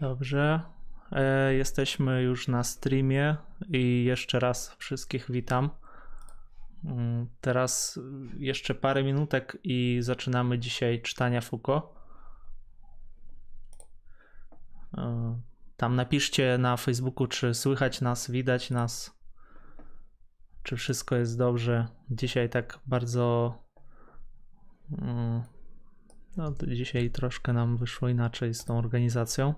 Dobrze. E, jesteśmy już na streamie i jeszcze raz wszystkich witam. Mm, Teraz jeszcze parę minutek i zaczynamy dzisiaj czytania Foucault. E, Tam napiszcie na Facebooku, czy słychać nas, widać nas, czy wszystko jest dobrze. Dzisiaj tak bardzo. mm, No, dzisiaj troszkę nam wyszło inaczej z tą organizacją.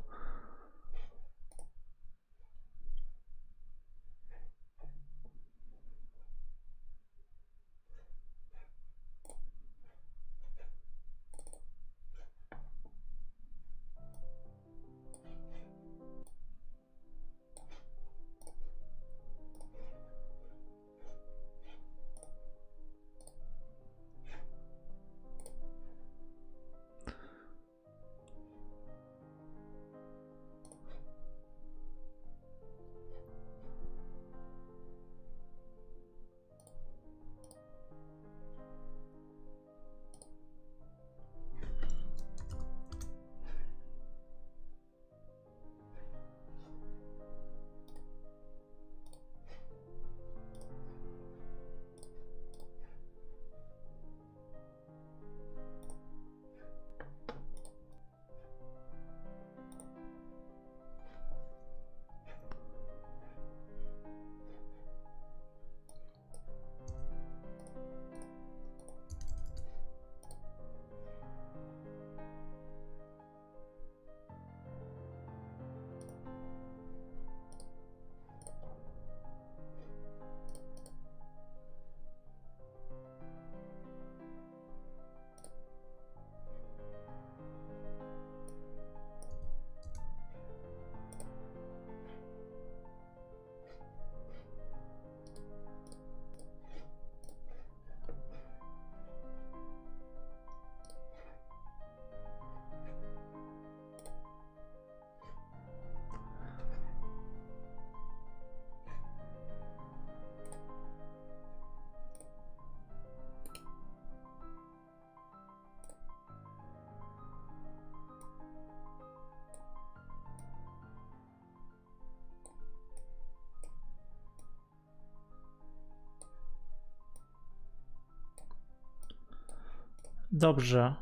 Dobrze.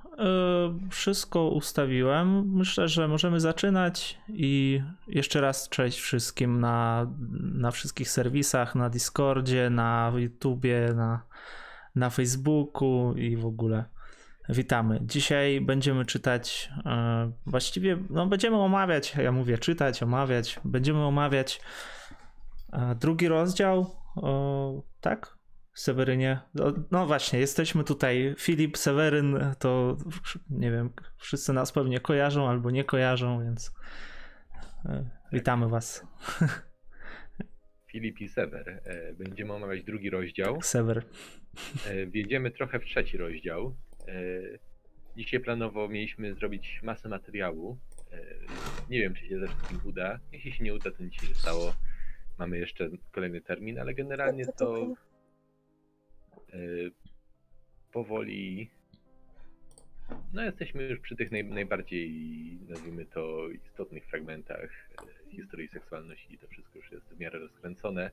y, Wszystko ustawiłem. Myślę, że możemy zaczynać i jeszcze raz cześć wszystkim na, na wszystkich serwisach, na Discordzie, na YouTubie, na, na Facebooku i w ogóle. Witamy. Dzisiaj będziemy czytać, e, właściwie no będziemy omawiać, ja mówię czytać, omawiać, będziemy omawiać e, drugi rozdział, tak? Sewerynie. No, no właśnie, jesteśmy tutaj. Filip, Seweryn, to nie wiem, wszyscy nas pewnie kojarzą albo nie kojarzą, więc e, witamy Was. Filip i Sewer. E, Będziemy omawiać drugi rozdział. Sewer. E, Wjedziemy trochę w trzeci rozdział. Dzisiaj planowo mieliśmy zrobić masę materiału. Nie wiem, czy się ze wszystkim uda. Jeśli się nie uda, to nic się nie stało. Mamy jeszcze kolejny termin, ale generalnie to powoli. No, jesteśmy już przy tych naj, najbardziej, nazwijmy to, istotnych fragmentach e, historii seksualności. i To wszystko już jest w miarę rozkręcone.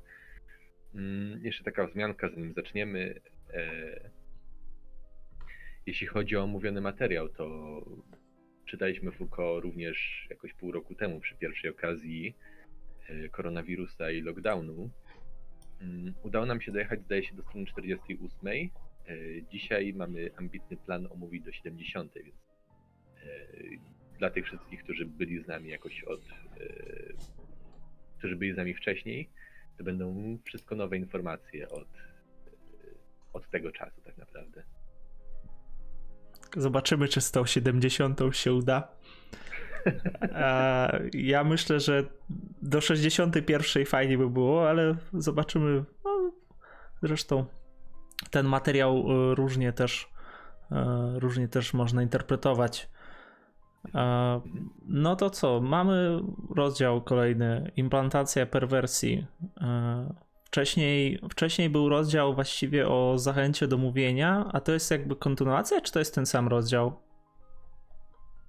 Mm, Jeszcze taka wzmianka, zanim zaczniemy. E, Jeśli chodzi o omówiony materiał, to czytaliśmy Foucault również jakoś pół roku temu przy pierwszej okazji e, koronawirusa i lockdownu. Mm, Udało nam się dojechać, zdaje się, do strony 48. E, Dzisiaj mamy ambitny plan omówić do 70, więc e, dla tych wszystkich, którzy byli z nami jakoś od. e, którzy byli z nami wcześniej, to będą wszystko nowe informacje od, od tego czasu, tak naprawdę. Zobaczymy, czy z tą 70 się uda. A ja myślę, że do 61 fajnie by było, ale zobaczymy. No, zresztą ten materiał y, różnie też, y, różnie też można interpretować. No to co? Mamy rozdział kolejny: implantacja perwersji. Wcześniej, wcześniej był rozdział właściwie o zachęcie do mówienia, a to jest jakby kontynuacja, czy to jest ten sam rozdział?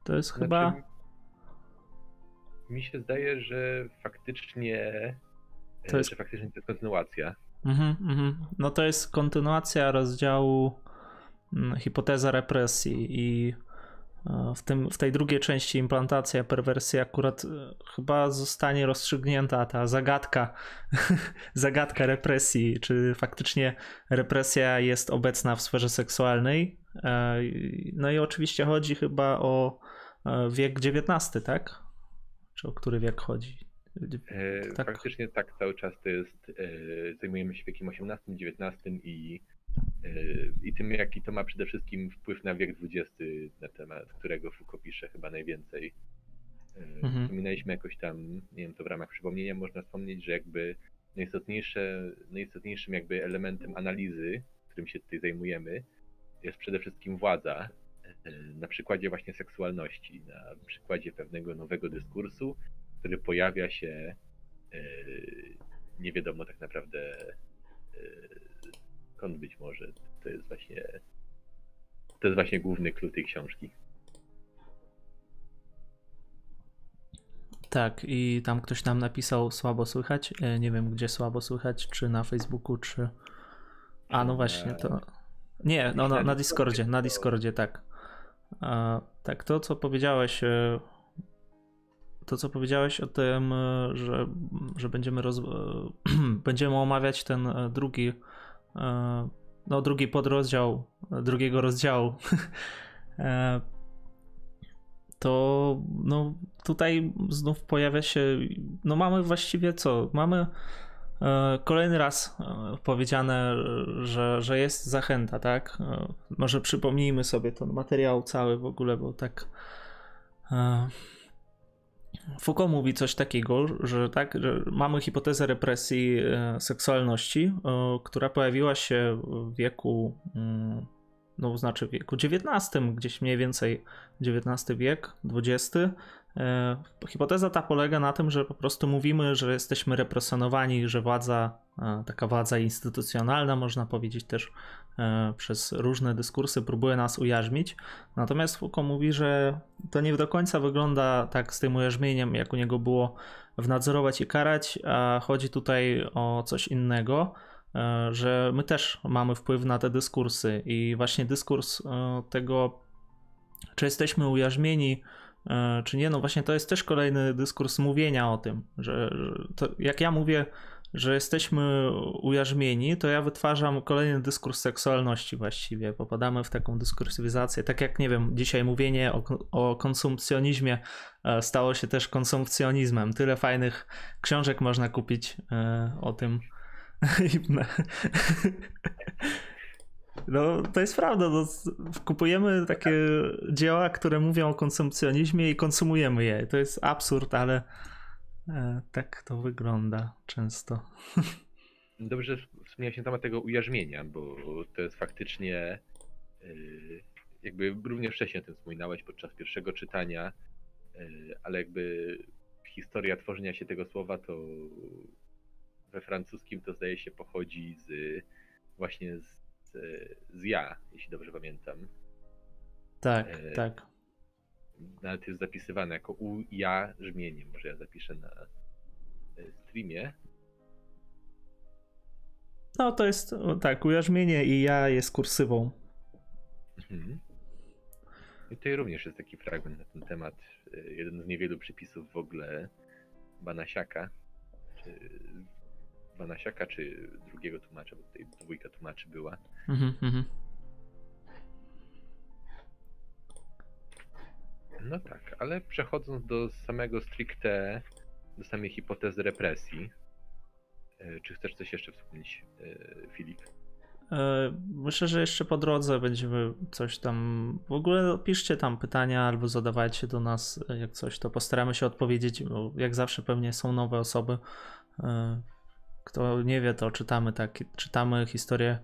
To jest chyba. Mi się zdaje, że faktycznie to jest, że faktycznie to jest kontynuacja. Mhm, mhm. No to jest kontynuacja rozdziału mm, hipoteza represji i w, tym, w tej drugiej części implantacja perwersji akurat e, chyba zostanie rozstrzygnięta ta zagadka, zagadka represji, czy faktycznie represja jest obecna w sferze seksualnej. E, no i oczywiście chodzi chyba o e, wiek XIX, tak? Czy o który wiek chodzi? Tak. Faktycznie tak, cały czas to jest, zajmujemy się wiekiem XVIII, XIX i i tym, jaki to ma przede wszystkim wpływ na wiek XX, na temat którego Foucault pisze chyba najwięcej. Mhm. Wspominaliśmy jakoś tam, nie wiem, to w ramach przypomnienia można wspomnieć, że jakby najistotniejsze, najistotniejszym jakby elementem analizy, którym się tutaj zajmujemy, jest przede wszystkim władza. Na przykładzie właśnie seksualności, na przykładzie pewnego nowego dyskursu, który pojawia się nie wiadomo tak naprawdę skąd być może. To jest właśnie to jest właśnie główny klucz tej książki. Tak, i tam ktoś nam napisał słabo słychać. E, nie wiem, gdzie słabo słychać, czy na Facebooku, czy. A no właśnie, to. Nie, no, no na Discordzie, na Discordzie, tak. Tak, to co powiedziałeś, e, to co powiedziałeś o tym, e, że, że będziemy, roz... będziemy omawiać ten drugi E, no, drugi podrozdział drugiego rozdziału, e, to no, tutaj znów pojawia się, no mamy właściwie co? Mamy e, kolejny raz powiedziane, że, że jest zachęta, tak? Może przypomnijmy sobie ten materiał cały w ogóle, bo tak Foucault mówi coś takiego, że tak, że mamy hipotezę represji e, seksualności, e, która pojawiła się w wieku, mm, no znaczy w wieku XIX, gdzieś mniej więcej XIX wiek, XX, E, hipoteza ta polega na tym, że po prostu mówimy, że jesteśmy represjonowani, że władza, e, taka władza instytucjonalna, można powiedzieć też e, przez różne dyskursy, próbuje nas ujarzmić. Natomiast Foucault mówi, że to nie do końca wygląda tak z tym ujarzmieniem, jak u niego było wnadzorować i karać, a chodzi tutaj o coś innego, że my też mamy wpływ na te dyskursy i właśnie dyskurs tego, czy jesteśmy ujarzmieni, E, czy nie? No właśnie to jest też kolejny dyskurs mówienia o tym, że, że jak ja mówię, że jesteśmy ujarzmieni, to ja wytwarzam kolejny dyskurs seksualności właściwie. Popadamy w taką dyskursywizację. Tak jak, nie wiem, dzisiaj mówienie o, o konsumpcjonizmie e, stało się też konsumpcjonizmem. Tyle fajnych książek można kupić e, o tym. No, to jest prawda. No, kupujemy takie dzieła, które mówią o konsumpcjonizmie i konsumujemy je. To jest absurd, ale e, tak to wygląda często. Dobrze, że wspomniałeś na temat tego ujarzmienia, bo to jest faktycznie e, jakby również wcześniej o tym wspominałeś podczas pierwszego czytania, e, ale jakby historia tworzenia się tego słowa to we francuskim to zdaje się pochodzi z właśnie z z ja, jeśli dobrze pamiętam. Tak, e, tak. Nawet jest zapisywane jako u ja brzmienie. Może ja zapiszę na e, streamie. No to jest tak, ujarzmienie i ja jest kursywą. Mhm. I tutaj również jest taki fragment na ten temat. Jeden z niewielu przypisów w ogóle Banasiaka, czy Banasiaka, czy drugiego tłumacza, bo tutaj dwójka tłumaczy była. Mhm, mhm. No tak, ale przechodząc do samego stricte, do samej hipotezy represji, e, czy chcesz coś jeszcze wspomnieć, e, Filip? E, myślę, że jeszcze po drodze będziemy coś tam. W ogóle piszcie tam pytania albo zadawajcie do nas jak coś, to postaramy się odpowiedzieć, bo jak zawsze pewnie są nowe osoby. Kto nie wie, to czytamy tak, czytamy historię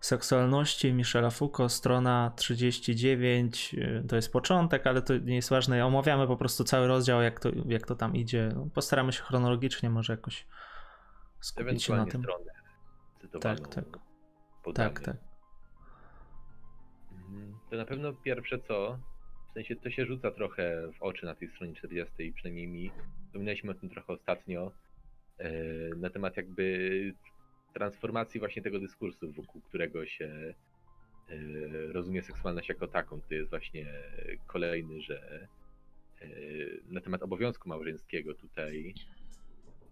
seksualności Michela Foucault, strona 39, to jest początek, ale to nie jest ważne. Omawiamy po prostu cały rozdział, jak to, jak to tam idzie. No, postaramy się chronologicznie może jakoś skupić się na tym. tak, tak. Tak, tak. Mhm. To na pewno pierwsze co, W sensie to się rzuca trochę w oczy na tej stronie 40, przynajmniej mi. Wspominaliśmy o tym trochę ostatnio, na temat jakby transformacji właśnie tego dyskursu, wokół którego się e, rozumie seksualność jako taką. To jest właśnie kolejny, że e, na temat obowiązku małżeńskiego tutaj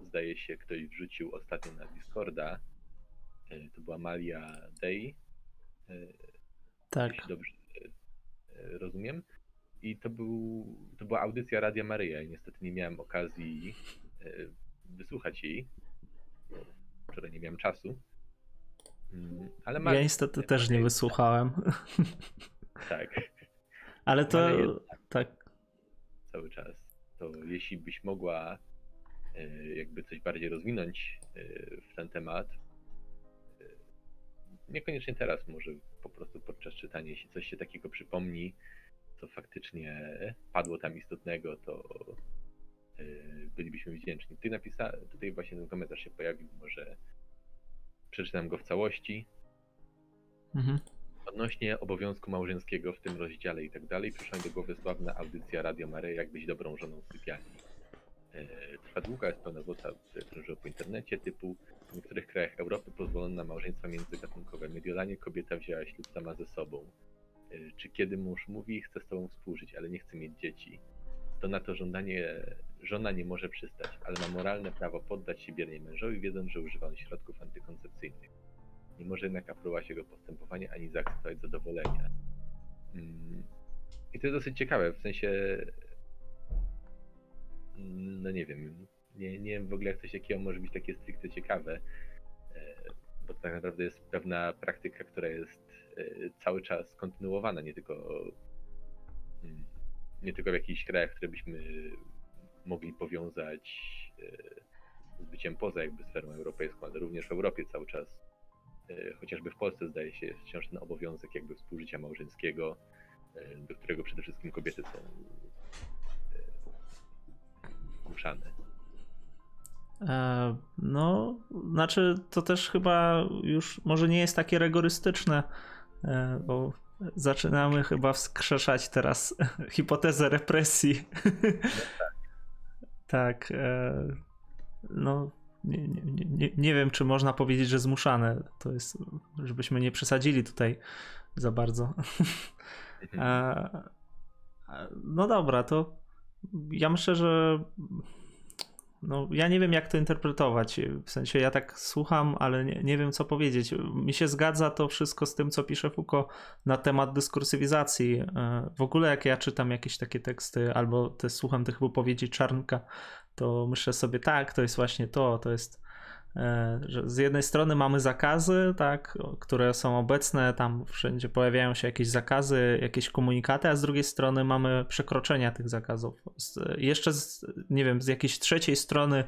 zdaje się ktoś wrzucił ostatnio na Discorda. To była Malia Day. Tak. Jeśli dobrze rozumiem. I to, był, to była audycja Radia Maryja i niestety nie miałem okazji e, wysłuchać jej. Wczoraj nie miałem czasu. Mm, ale Maria, ja niestety też nie wysłuchałem. Tak. Ale to tak. Cały czas. To jeśli byś mogła e, jakby coś bardziej rozwinąć e, w ten temat, niekoniecznie teraz, może po prostu podczas czytania, jeśli coś się takiego przypomni, co faktycznie padło tam istotnego, to e, bylibyśmy wdzięczni. Ty napisałeś, tutaj właśnie ten komentarz się pojawił, może przeczytam go w całości. Mhm. Odnośnie obowiązku małżeńskiego w tym rozdziale i tak dalej, przyszła mi do głowy sławna audycja Radio Mary, jak być dobrą żoną w sypialni. E, trwa długa, jest pełna złota krążyła po internecie, typu w niektórych krajach Europy pozwolono na małżeństwa międzygatunkowe. Mediolanie kobieta wzięła ślub sama ze sobą. Y, czy kiedy mąż mówi, chce z tobą współżyć, ale nie chce mieć dzieci, to na to żądanie żona nie może przystać, ale ma moralne prawo poddać się biernie mężowi, wiedząc, że używa on środków antykoncepcyjnych. Nie może jednak aprobować jego postępowania ani zaakceptować zadowolenia. Mm, I to jest dosyć ciekawe, w sensie mm, no nie wiem, nie, nie wiem w ogóle jak coś takiego może być takie stricte ciekawe, e, bo tak naprawdę jest pewna praktyka, która jest E, cały czas kontynuowana, nie tylko, mm, nie tylko w jakichś krajach, które byśmy mogli powiązać e, z byciem poza jakby sferą europejską, ale również w Europie cały czas, e, chociażby w Polsce zdaje się jest wciąż ten obowiązek jakby współżycia małżeńskiego, do którego przede wszystkim kobiety są zmuszane. No, znaczy to też chyba już może nie jest takie rygorystyczne E, bo zaczynamy chyba wskrzeszać teraz hipotezę represji. tak. E, no, nie, nie, nie, nie wiem, czy można powiedzieć, że zmuszane. To jest, żebyśmy nie przesadzili tutaj za bardzo. E, no dobra, to ja myślę, że no, ja nie wiem, jak to interpretować. W sensie ja tak słucham, ale nie, nie, wiem, co powiedzieć. Mi się zgadza to wszystko z tym, co pisze Foucault na temat dyskursywizacji. E, w ogóle, jak ja czytam jakieś takie teksty albo te, słucham tych wypowiedzi Czarnka, to myślę sobie, tak, to jest właśnie to, to jest że z jednej strony mamy zakazy, tak, które są obecne, tam wszędzie pojawiają się jakieś zakazy, jakieś komunikaty, a z drugiej strony mamy przekroczenia tych zakazów. Z, jeszcze, z, nie wiem, z jakiejś trzeciej strony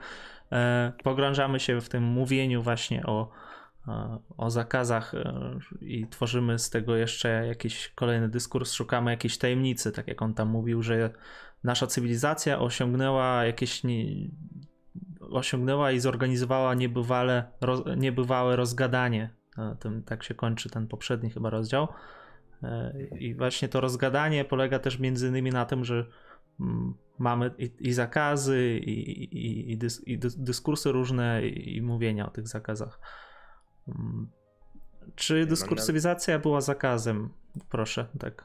e, pogrążamy się w tym mówieniu właśnie o, e, o zakazach e, i tworzymy z tego jeszcze jakiś kolejny dyskurs, szukamy jakiejś tajemnicy, tak jak on tam mówił, że nasza cywilizacja osiągnęła jakieś osiągnęła i zorganizowała niebywale, roz, niebywałe rozgadanie. Tym, tak się kończy ten poprzedni chyba rozdział. E, I właśnie to rozgadanie polega też między innymi na tym, że mm, mamy i, i zakazy, i, i, i, dys, i, dyskursy różne, i, mówienia o tych zakazach. Mm. Czy dyskursywizacja była zakazem? Proszę, tak.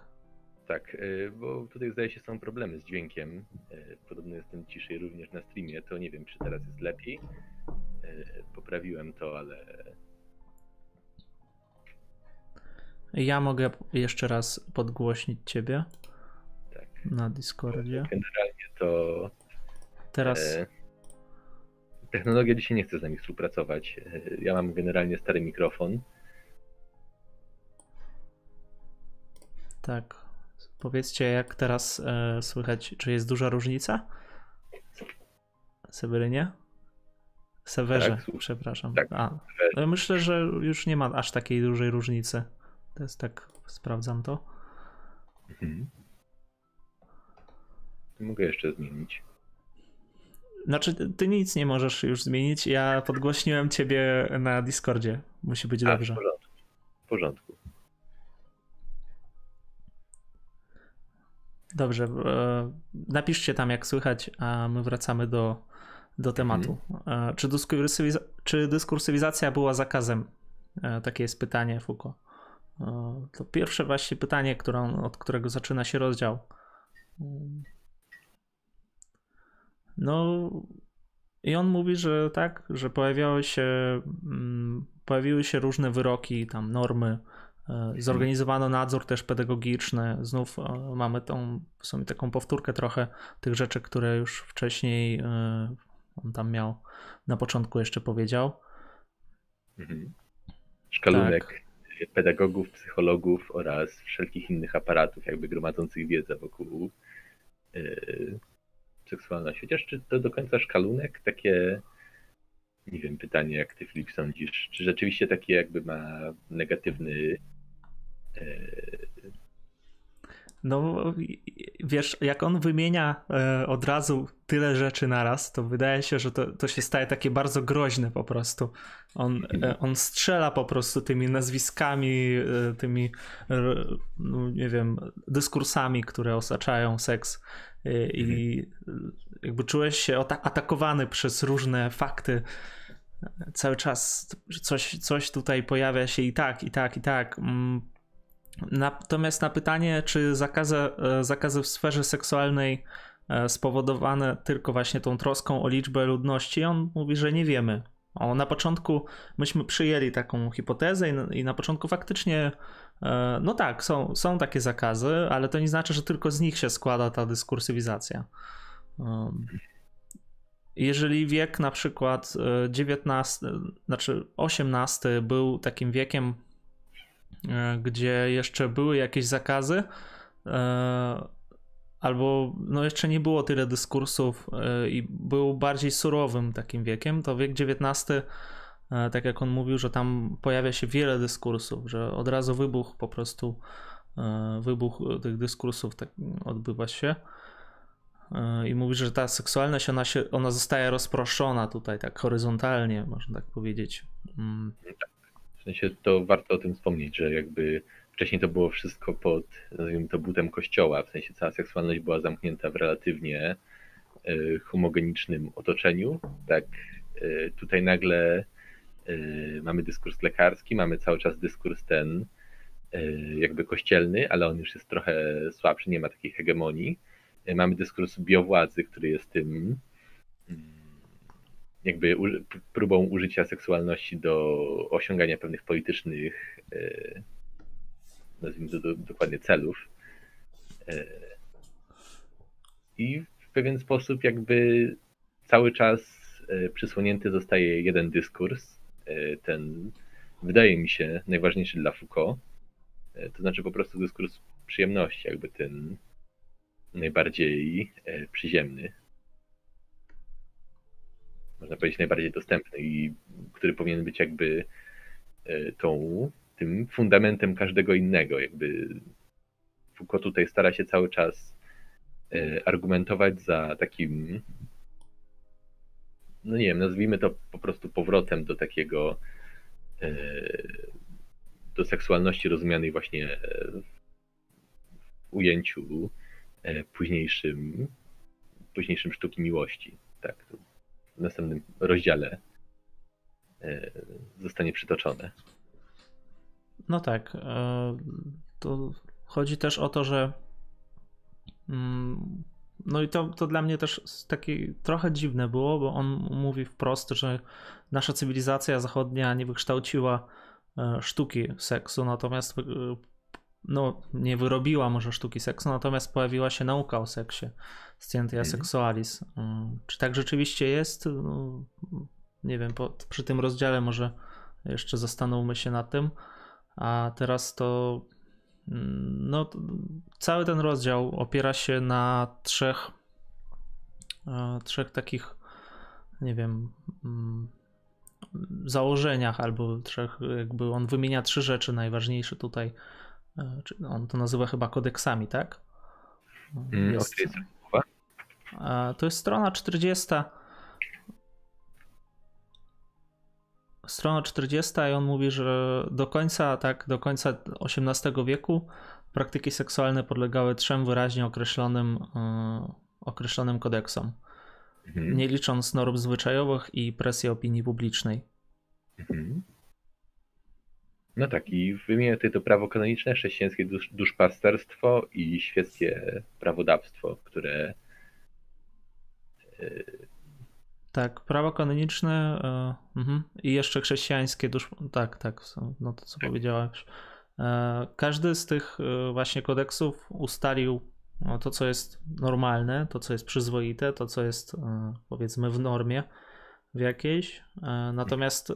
Tak, y, bo tutaj zdaje się są problemy z dźwiękiem. Y, podobno jestem ciszej również na streamie, to nie wiem czy teraz jest lepiej. Y, poprawiłem to, ale. Ja mogę jeszcze raz podgłośnić ciebie. Tak. Na Discordzie. Generalnie to. Teraz. E, technologia dzisiaj nie chce z nami współpracować. Ja mam generalnie stary mikrofon. Tak. Powiedzcie, jak teraz e, słychać, czy jest duża różnica? Sewerynie? Sewerze, tak, przepraszam. Tak, A, myślę, że już nie ma aż takiej dużej różnicy. To jest tak, sprawdzam to. Mhm. Mogę jeszcze zmienić. Znaczy, ty nic nie możesz już zmienić. Ja podgłośniłem ciebie na Discordzie. Musi być A, dobrze. W porządku. W porządku. Dobrze. Napiszcie tam, jak słychać, a my wracamy do, do tematu. Mhm. Czy, dyskursywiza czy dyskursywizacja była zakazem? Takie jest pytanie Foucault. To pierwsze właśnie pytanie, którą, od którego zaczyna się rozdział. No i on mówi, że tak, że pojawiały się, mm, pojawiły się różne wyroki, tam normy, e, zorganizowano nadzór też pedagogiczny. Znów e, mamy tą, w sumie taką powtórkę trochę tych rzeczy, które już wcześniej e, on tam miał na początku jeszcze powiedział. Mhm. Szkalunek tak. pedagogów, psychologów oraz wszelkich innych aparatów jakby gromadzących wiedzę wokół seksualności. Chociaż czy to do końca szkalunek? Takie, nie wiem, pytanie, jak ty Filip sądzisz, czy rzeczywiście taki jakby ma negatywny e... no, wiesz, jak on wymienia e, od razu tyle rzeczy naraz, to wydaje się, że to, to się staje takie bardzo groźne po prostu. On, e, on strzela po prostu tymi nazwiskami, e, tymi, no, nie wiem, dyskursami, które osaczają seks i jakby czułeś się atakowany przez różne fakty. Cały czas coś, coś tutaj pojawia się i tak, i tak, i tak. Natomiast na pytanie, czy zakazy, e, zakazy w sferze seksualnej e, spowodowane tylko właśnie tą troską o liczbę ludności, on mówi, że nie wiemy. O, na początku myśmy przyjęli taką hipotezę i, i na początku faktycznie E, no tak, są, są takie zakazy, ale to nie znaczy, że tylko z nich się składa ta dyskursywizacja. Jeżeli wiek na przykład XIX, e, znaczy XVIII był takim wiekiem, gdzie jeszcze były jakieś zakazy, albo no jeszcze nie było tyle dyskursów i był bardziej surowym takim wiekiem, to wiek XIX E, tak jak on mówił, że tam pojawia się wiele dyskursów, że od razu wybuch po prostu, e, wybuch tych dyskursów tak odbywa się. E, I mówi, że ta seksualność, ona, się, ona zostaje rozproszona tutaj tak horyzontalnie, można tak powiedzieć. Mm. W sensie to warto o tym wspomnieć, że jakby wcześniej to było wszystko pod, nazwijmy to, butem kościoła, w sensie cała seksualność była zamknięta w relatywnie homogenicznym otoczeniu, tak tutaj nagle Y, mamy dyskurs lekarski, mamy cały czas dyskurs ten jakby kościelny, ale on już jest trochę słabszy, nie ma takiej hegemonii. Mamy dyskurs biowładzy, który jest tym jakby próbą użycia seksualności do osiągania pewnych politycznych, nazwijmy to dokładnie celów. I w pewien sposób jakby cały czas przysłonięty zostaje jeden dyskurs, E, ten, wydaje mi się, najważniejszy dla Foucault. E, to znaczy po prostu dyskurs przyjemności, jakby ten najbardziej e, przyziemny. Można powiedzieć najbardziej dostępny i który powinien być jakby tą, tym fundamentem każdego innego. Jakby Foucault tutaj stara się cały czas argumentować za takim no nie wiem, nazwijmy to po prostu powrotem do takiego e, do seksualności rozumianej właśnie w ujęciu e, późniejszym, późniejszym sztuki miłości. Tak, w następnym rozdziale e, zostanie przytoczone. No tak. To chodzi też o to, że mm, no i to, to dla mnie też takie trochę dziwne było, bo on mówi wprost, że nasza cywilizacja zachodnia nie wykształciła e, sztuki seksu, natomiast e, no, nie wyrobiła może sztuki seksu, natomiast pojawiła się nauka o seksie, scientia mhm. sexualis. E, czy tak rzeczywiście jest? No, nie wiem, po, przy tym rozdziale może jeszcze zastanówmy się nad tym. A teraz to no, cały ten rozdział opiera się na trzech, e, trzech takich, nie wiem, mm, założeniach, albo trzech, jakby on wymienia trzy rzeczy najważniejsze tutaj. E, on to nazywa chyba kodeksami, tak? Mm, jest, to jest strona 40 strona 40 i on mówi, że do końca, tak, do końca XVIII wieku praktyki seksualne podlegały trzem wyraźnie określonym, e, określonym kodeksom, mhm. nie licząc norm zwyczajowych i presji opinii publicznej. Mhm. No tak, i wymienię tutaj to prawo kanoniczne, chrześcijańskie dusz, duszpasterstwo i świeckie prawodawstwo, które. Yy... Tak, prawo kanoniczne yy, i jeszcze chrześcijańskie dusz. Tak, tak, no to co tak. powiedziałeś. Yy, każdy z tych właśnie kodeksów ustalił no, to, co jest normalne, to, co jest przyzwoite, to, co jest powiedzmy w normie w jakiejś. Natomiast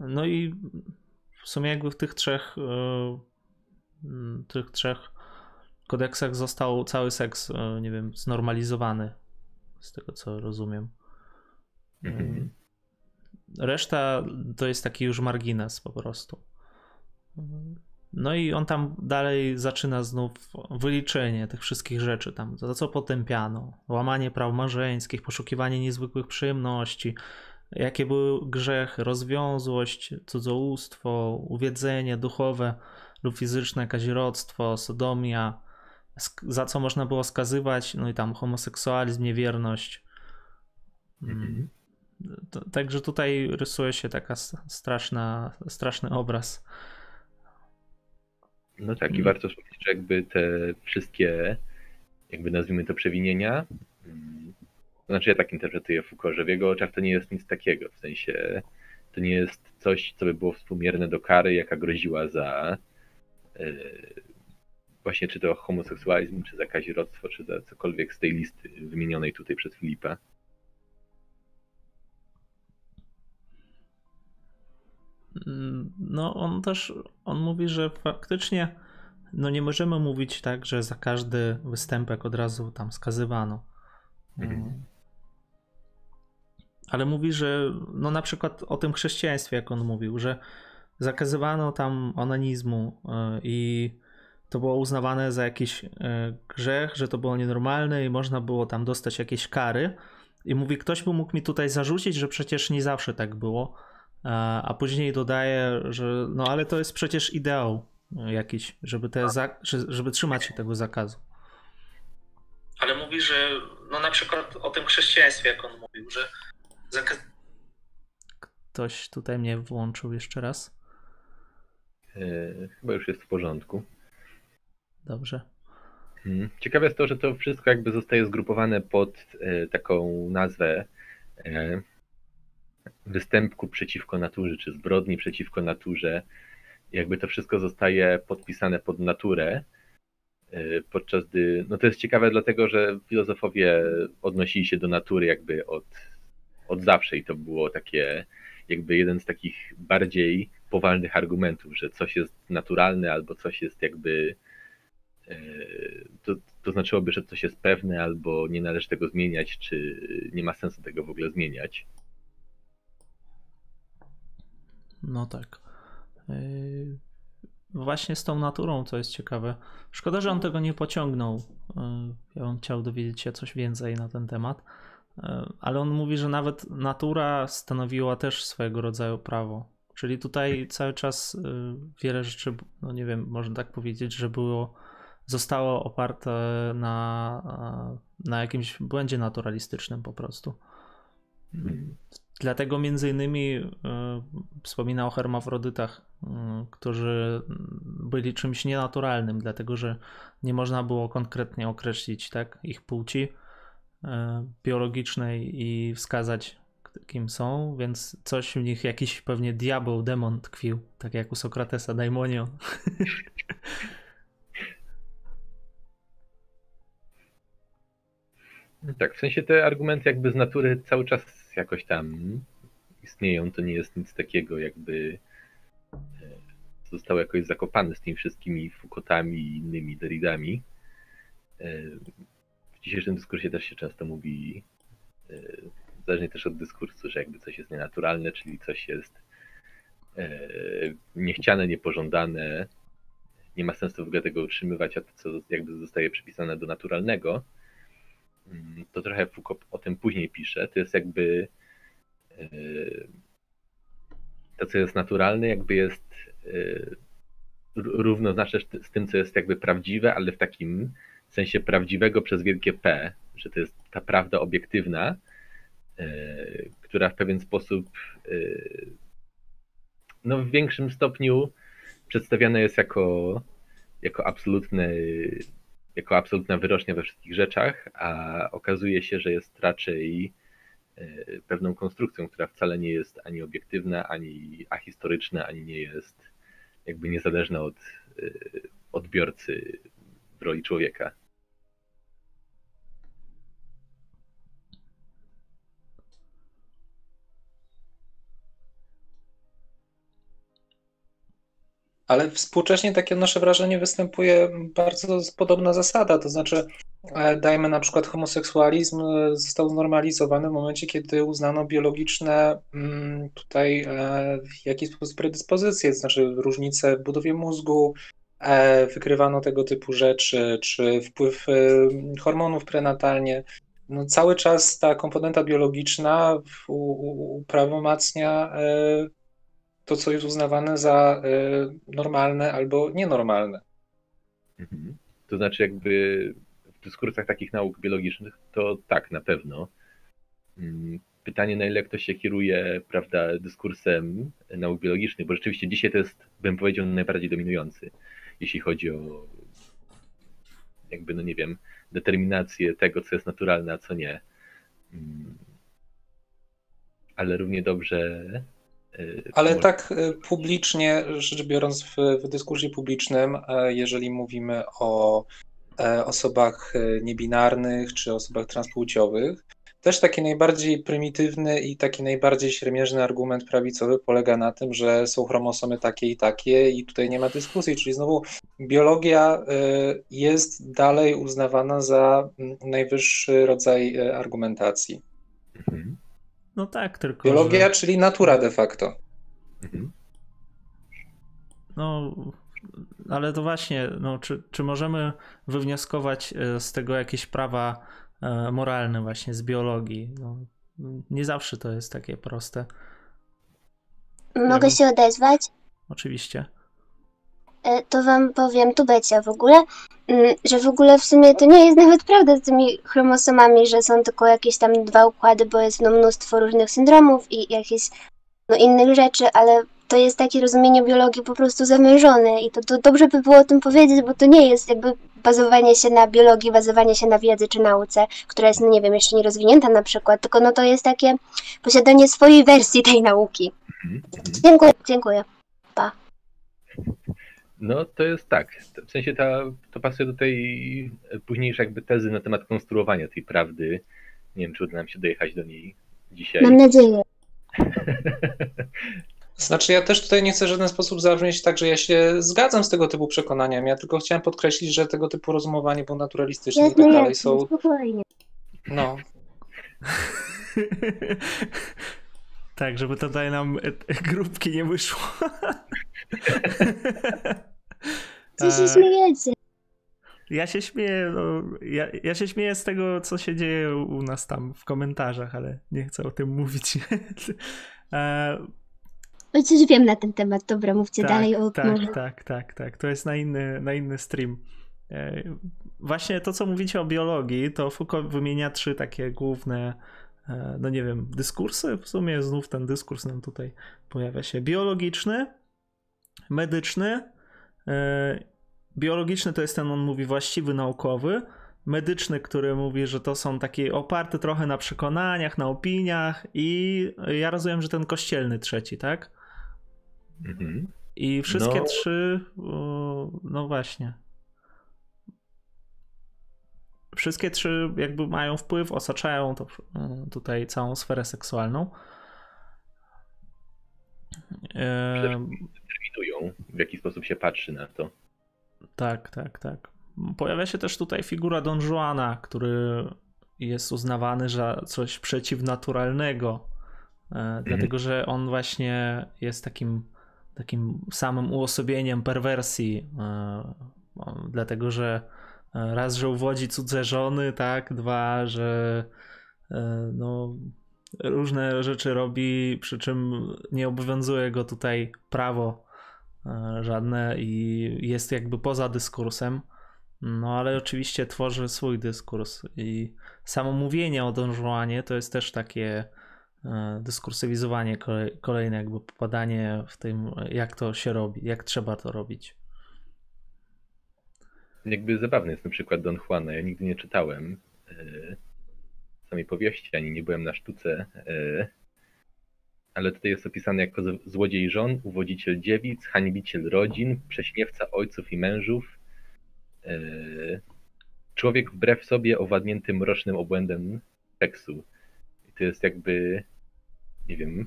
no i w sumie jakby w tych trzech e, tych trzech kodeksach został cały seks, e, nie wiem, znormalizowany. Z tego co rozumiem. Mhm. Reszta to jest taki już margines po prostu. No i on tam dalej zaczyna znów wyliczenie tych wszystkich rzeczy, tam za co potępiano, łamanie praw małżeńskich, poszukiwanie niezwykłych przyjemności, jakie były grzechy, rozwiązłość, cudzołóstwo, uwiedzenie duchowe lub fizyczne, kazirodztwo, sodomia, za co można było skazywać, no i tam homoseksualizm, niewierność. Mhm. Także tutaj rysuje się taka straszna, straszny obraz. No tak, i mm. warto wspomnieć, że jakby te wszystkie, jakby nazwijmy to przewinienia, to znaczy ja tak interpretuję Foucault, że w jego oczach to nie jest nic takiego, w sensie to nie jest coś, co by było współmierne do kary, jaka groziła za yy, właśnie czy to homoseksualizm, czy za kazirodztwo, czy za cokolwiek z tej listy wymienionej tutaj przez Filipa. No, on też, on mówi, że faktycznie no nie możemy mówić tak, że za każdy występek od razu tam skazywano. Mhm ale mówi, że no na przykład o tym chrześcijaństwie, jak on mówił, że zakazywano tam onanizmu e, i to było uznawane za jakiś e, grzech, że to było nienormalne i można było tam dostać jakieś kary. I mówi, ktoś by mógł mi tutaj zarzucić, że przecież nie zawsze tak było. E, a później dodaje, że no ale to jest przecież ideał jakiś, żeby, te żeby trzymać się tego zakazu. Ale mówi, że no na przykład o tym chrześcijaństwie, jak on mówił, że Ktoś tutaj mnie włączył jeszcze raz. Yy, chyba już jest w porządku. Dobrze. Hmm. Ciekawe jest to, że to wszystko jakby zostaje zgrupowane pod e, taką nazwę e, występku przeciwko naturze, czy zbrodni przeciwko naturze. Jakby to wszystko zostaje podpisane pod naturę, podczas gdy, no to jest ciekawe dlatego, że filozofowie odnosili się do natury jakby od od zawsze i to było takie jakby jeden z takich bardziej powalnych argumentów, że coś jest naturalne albo coś jest jakby e, to, to znaczyłoby, że coś jest pewne albo nie należy tego zmieniać, czy nie ma sensu tego w ogóle zmieniać. No tak. E, właśnie z tą naturą, co jest ciekawe. Szkoda, że on tego nie pociągnął. E, ja bym chciał dowiedzieć się coś więcej na ten temat. E, ale on mówi, że nawet natura stanowiła też swojego rodzaju prawo. Czyli tutaj cały czas e, wiele rzeczy, no nie wiem, można tak powiedzieć, że było, zostało oparte na, e, na jakimś błędzie naturalistycznym po prostu. Dlatego między innymi wspomina o hermafrodytach, którzy byli czymś nienaturalnym, dlatego że nie można było konkretnie określić tak, ich płci biologicznej i wskazać, kim są, więc coś w nich, jakiś pewnie diabeł, demon tkwił, tak jak u Sokratesa, daimonion. Tak, w sensie te argumenty jakby z natury cały czas jakoś tam istnieją, to nie jest nic takiego jakby e, zostało jakoś zakopane z tymi wszystkimi Foucaultami i innymi Derridami. W dzisiejszym dyskursie też się często mówi, e, zależnie też od dyskursu, że jakby coś jest nienaturalne, czyli coś jest e, niechciane, niepożądane, nie ma sensu w ogóle tego utrzymywać, a to, co jakby zostaje przypisane do naturalnego, mm, to trochę Foucault o tym później pisze. To jest jakby e, to, co jest naturalne, jakby jest równoznaczne z tym, co jest jakby prawdziwe, ale w takim sensie prawdziwego przez wielkie P, że to jest ta prawda obiektywna, która w pewien sposób no, w większym stopniu przedstawiana jest jako, jako, absolutny, jako absolutna wyrocznia we wszystkich rzeczach, a okazuje się, że jest raczej e, pewną konstrukcją, która wcale nie jest ani obiektywna, ani ahistoryczna, ani nie jest jakby niezależna od e, odbiorcy w roli człowieka. Ale współcześnie takie nasze wrażenie występuje bardzo podobna zasada, to znaczy e, dajmy na przykład homoseksualizm e, został znormalizowany w momencie, kiedy uznano biologiczne mm, tutaj e, w jakiś sposób predyspozycje, to znaczy różnice w budowie mózgu, wykrywano tego typu rzeczy, czy wpływ hormonów prenatalnie. No, cały czas ta komponenta biologiczna uprawomacnia to, co jest uznawane za y, normalne albo nienormalne. Mhm. To znaczy, jakby w dyskursach takich nauk biologicznych, to tak, na pewno. Mm, pytanie, na ile ktoś się kieruje, prawda, dyskursem nauk biologicznych, bo rzeczywiście dzisiaj to jest, bym powiedział, najbardziej dominujący, jeśli chodzi o jakby, no nie wiem, determinację tego, co jest naturalne, a co nie. Mm. Ale równie dobrze Ale tak y, publicznie, rzecz biorąc, w, w dyskursie publicznym, e, jeżeli mówimy o e, osobach e, niebinarnych czy osobach transpłciowych, też taki najbardziej prymitywny i taki najbardziej siermierzny argument prawicowy polega na tym, że są chromosomy takie i takie i tutaj nie ma dyskusji, czyli znowu biologia jest dalej uznawana za najwyższy rodzaj argumentacji. Mhm. No tak, tylko. Biologia, że... czyli natura de facto. Mhm. No, ale to właśnie, no, czy, czy możemy wywnioskować e, z tego jakieś prawa e, moralne, właśnie z biologii? No, nie zawsze to jest takie proste. Mogę się odezwać? Oczywiście. E, to wam powiem, tu Becia w ogóle, mm, że w ogóle w sumie to nie jest nawet prawda z tymi chromosomami, że są tylko jakieś tam dwa układy, bo jest no mnóstwo różnych syndromów i jakichś no, innych rzeczy, ale to jest takie rozumienie biologii po prostu zamierzone i to, to dobrze by było o tym powiedzieć, bo to nie jest jakby bazowanie się na biologii, bazowanie się na wiedzy czy nauce, która jest, no nie wiem, jeszcze nie rozwinięta na przykład, tylko no to jest takie posiadanie swojej wersji tej nauki. Mhm. Dziękuję, dziękuję. No to jest tak. W sensie ta, to pasuje do tej późniejszej jakby tezy na temat konstruowania tej prawdy. Nie wiem, czy uda nam się dojechać do niej dzisiaj. Mam nadzieję. Znaczy, ja też tutaj nie chcę w żaden sposób zabrzmieć tak, że ja się zgadzam z tego typu przekonaniami. Ja tylko chciałem podkreślić, że tego typu rozumowanie było naturalistyczne i tak dalej są. Spokojnie. No. Tak, żeby tutaj nam grupki nie wyszło. Co się śmiejecie? Ja się śmieję, no, ja, ja się śmieję z tego, co się dzieje u nas tam w komentarzach, ale nie chcę o tym mówić. e... Coś wiem na ten temat, dobra, mówcie tak, dalej. O, tak, może... tak, tak, tak, to jest na inny, na inny stream. E, właśnie to, co mówicie o biologii, to Foucault wymienia trzy takie główne E, no nie wiem, dyskursy. W sumie znów ten dyskurs nam tutaj pojawia się. Biologiczny, medyczny. E, biologiczny to jest ten, on mówi właściwy, naukowy. Medyczny, który mówi, że to są takie oparte trochę na przekonaniach, na opiniach i ja rozumiem, że ten kościelny trzeci, tak? Mhm. I wszystkie no. trzy, no właśnie wszystkie trzy jakby mają wpływ, osaczają to, e, tutaj całą sferę seksualną. Determinują, w jaki sposób się patrzy na to. Tak, tak, tak. Pojawia się też tutaj figura Don Juana, który jest uznawany za coś przeciwnaturalnego, mhm. dlatego że on właśnie jest takim, takim samym uosobieniem perwersji, e, dlatego że Raz, że uwodzi cudze żony, tak? Dwa, że e, no, różne rzeczy robi, przy czym nie obowiązuje go tutaj prawo żadne i jest jakby poza dyskursem. No ale oczywiście tworzy swój dyskurs i samo mówienie o Don to jest też takie e, dyskursywizowanie kolejne, jakby popadanie w tym, jak to się robi, jak trzeba to robić. Jakby zabawny jest na przykład Don Juana. Ja nigdy nie czytałem e, samej powieści, ani nie byłem na sztuce, e, ale tutaj jest opisany jako złodziej żon, uwodziciel dziewic, hańbiciel rodzin, prześmiewca ojców i mężów, E, człowiek wbrew sobie owładnięty mrocznym obłędem seksu. I to jest jakby, nie wiem,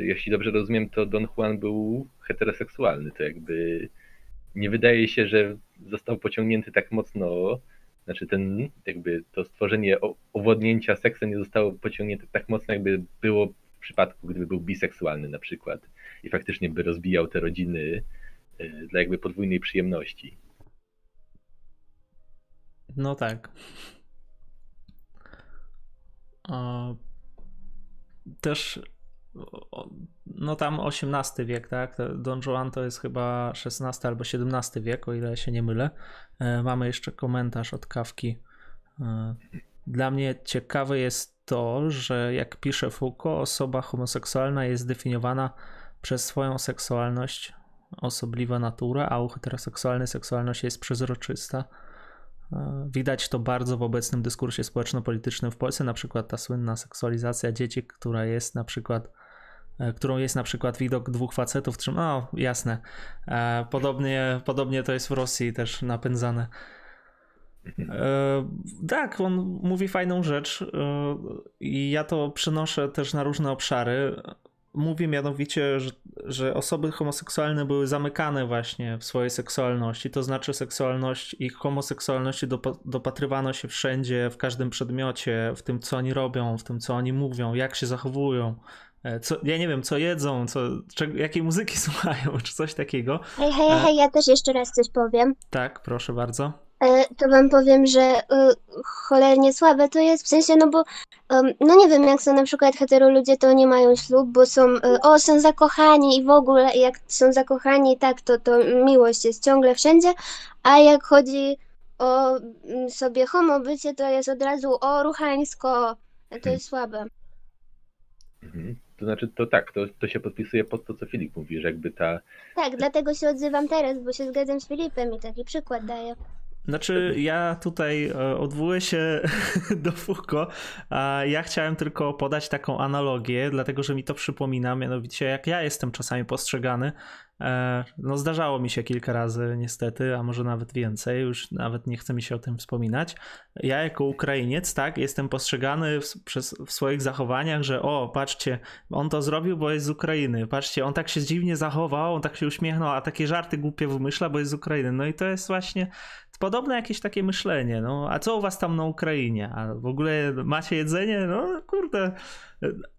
jeśli dobrze rozumiem, to Don Juan był heteroseksualny. To jakby nie wydaje się, że został pociągnięty tak mocno, znaczy ten, jakby to stworzenie owładnięcia seksem nie zostało pociągnięte tak mocno, jakby było w przypadku, gdyby był biseksualny na przykład i faktycznie by rozbijał te rodziny e, dla jakby podwójnej przyjemności. No tak. Też no tam XVIII wiek, tak? Don Juan to jest chyba XVI albo XVII wiek, o ile się nie mylę. E, mamy jeszcze komentarz od Kawki. E, dla mnie ciekawe jest to, że jak pisze Foucault, osoba homoseksualna jest zdefiniowana przez swoją seksualność, osobliwa natura, a u heteroseksualnej seksualność jest przezroczysta E, widać to bardzo w obecnym dyskursie społeczno-politycznym w Polsce, na przykład ta słynna seksualizacja dzieci, która jest na przykład którą jest na przykład widok dwóch facetów, czym, no jasne, e, podobnie, podobnie to jest w Rosji też napędzane. tak, on mówi fajną rzecz i ja to przenoszę też na różne obszary mówi mianowicie, że, że osoby homoseksualne były zamykane właśnie w swojej seksualności, to znaczy seksualność ich homoseksualności dopatrywano się wszędzie, w każdym przedmiocie, w tym co oni robią, w tym co oni mówią, jak się zachowują. E, co, ja nie wiem, co jedzą, co, czego, jakiej muzyki słuchają, czy coś takiego. Hej, hej, e, hej, ja też jeszcze raz coś powiem. Tak, proszę bardzo. E, to wam powiem, że y, cholernie słabe to jest, w sensie, no bo no nie wiem, jak są na przykład hetero ludzie, to nie mają ślub, bo są, y, o, są zakochani i w ogóle jak są zakochani tak, to, to miłość jest ciągle wszędzie, a jak chodzi o mm, sobie homo bycie, to jest od razu o ruchańsko, to jest słabe. Mhm. To znaczy, to tak, to, to się podpisuje pod to, co Filip mówi, że jakby ta... Tak, dlatego się odzywam teraz, bo się zgadzam z Filipem i taki przykład daję. Znaczy, ja tutaj e, odwołuję się do Foucault, a ja chciałem tylko podać taką analogię, dlatego że mi to przypomina, mianowicie jak ja jestem czasami postrzegany no zdarzało mi się kilka razy niestety, a może nawet więcej, już nawet nie chce mi się o tym wspominać. Ja jako Ukrainiec, tak, jestem postrzegany w, przez, w swoich zachowaniach, że o, patrzcie, on to zrobił, bo jest z Ukrainy, patrzcie, on tak się dziwnie zachował, on tak się uśmiechnął, a takie żarty głupie wymyśla, bo jest z Ukrainy. No i to jest właśnie podobne jakieś takie myślenie, no, a co u was tam na Ukrainie? A w ogóle macie jedzenie? No kurde,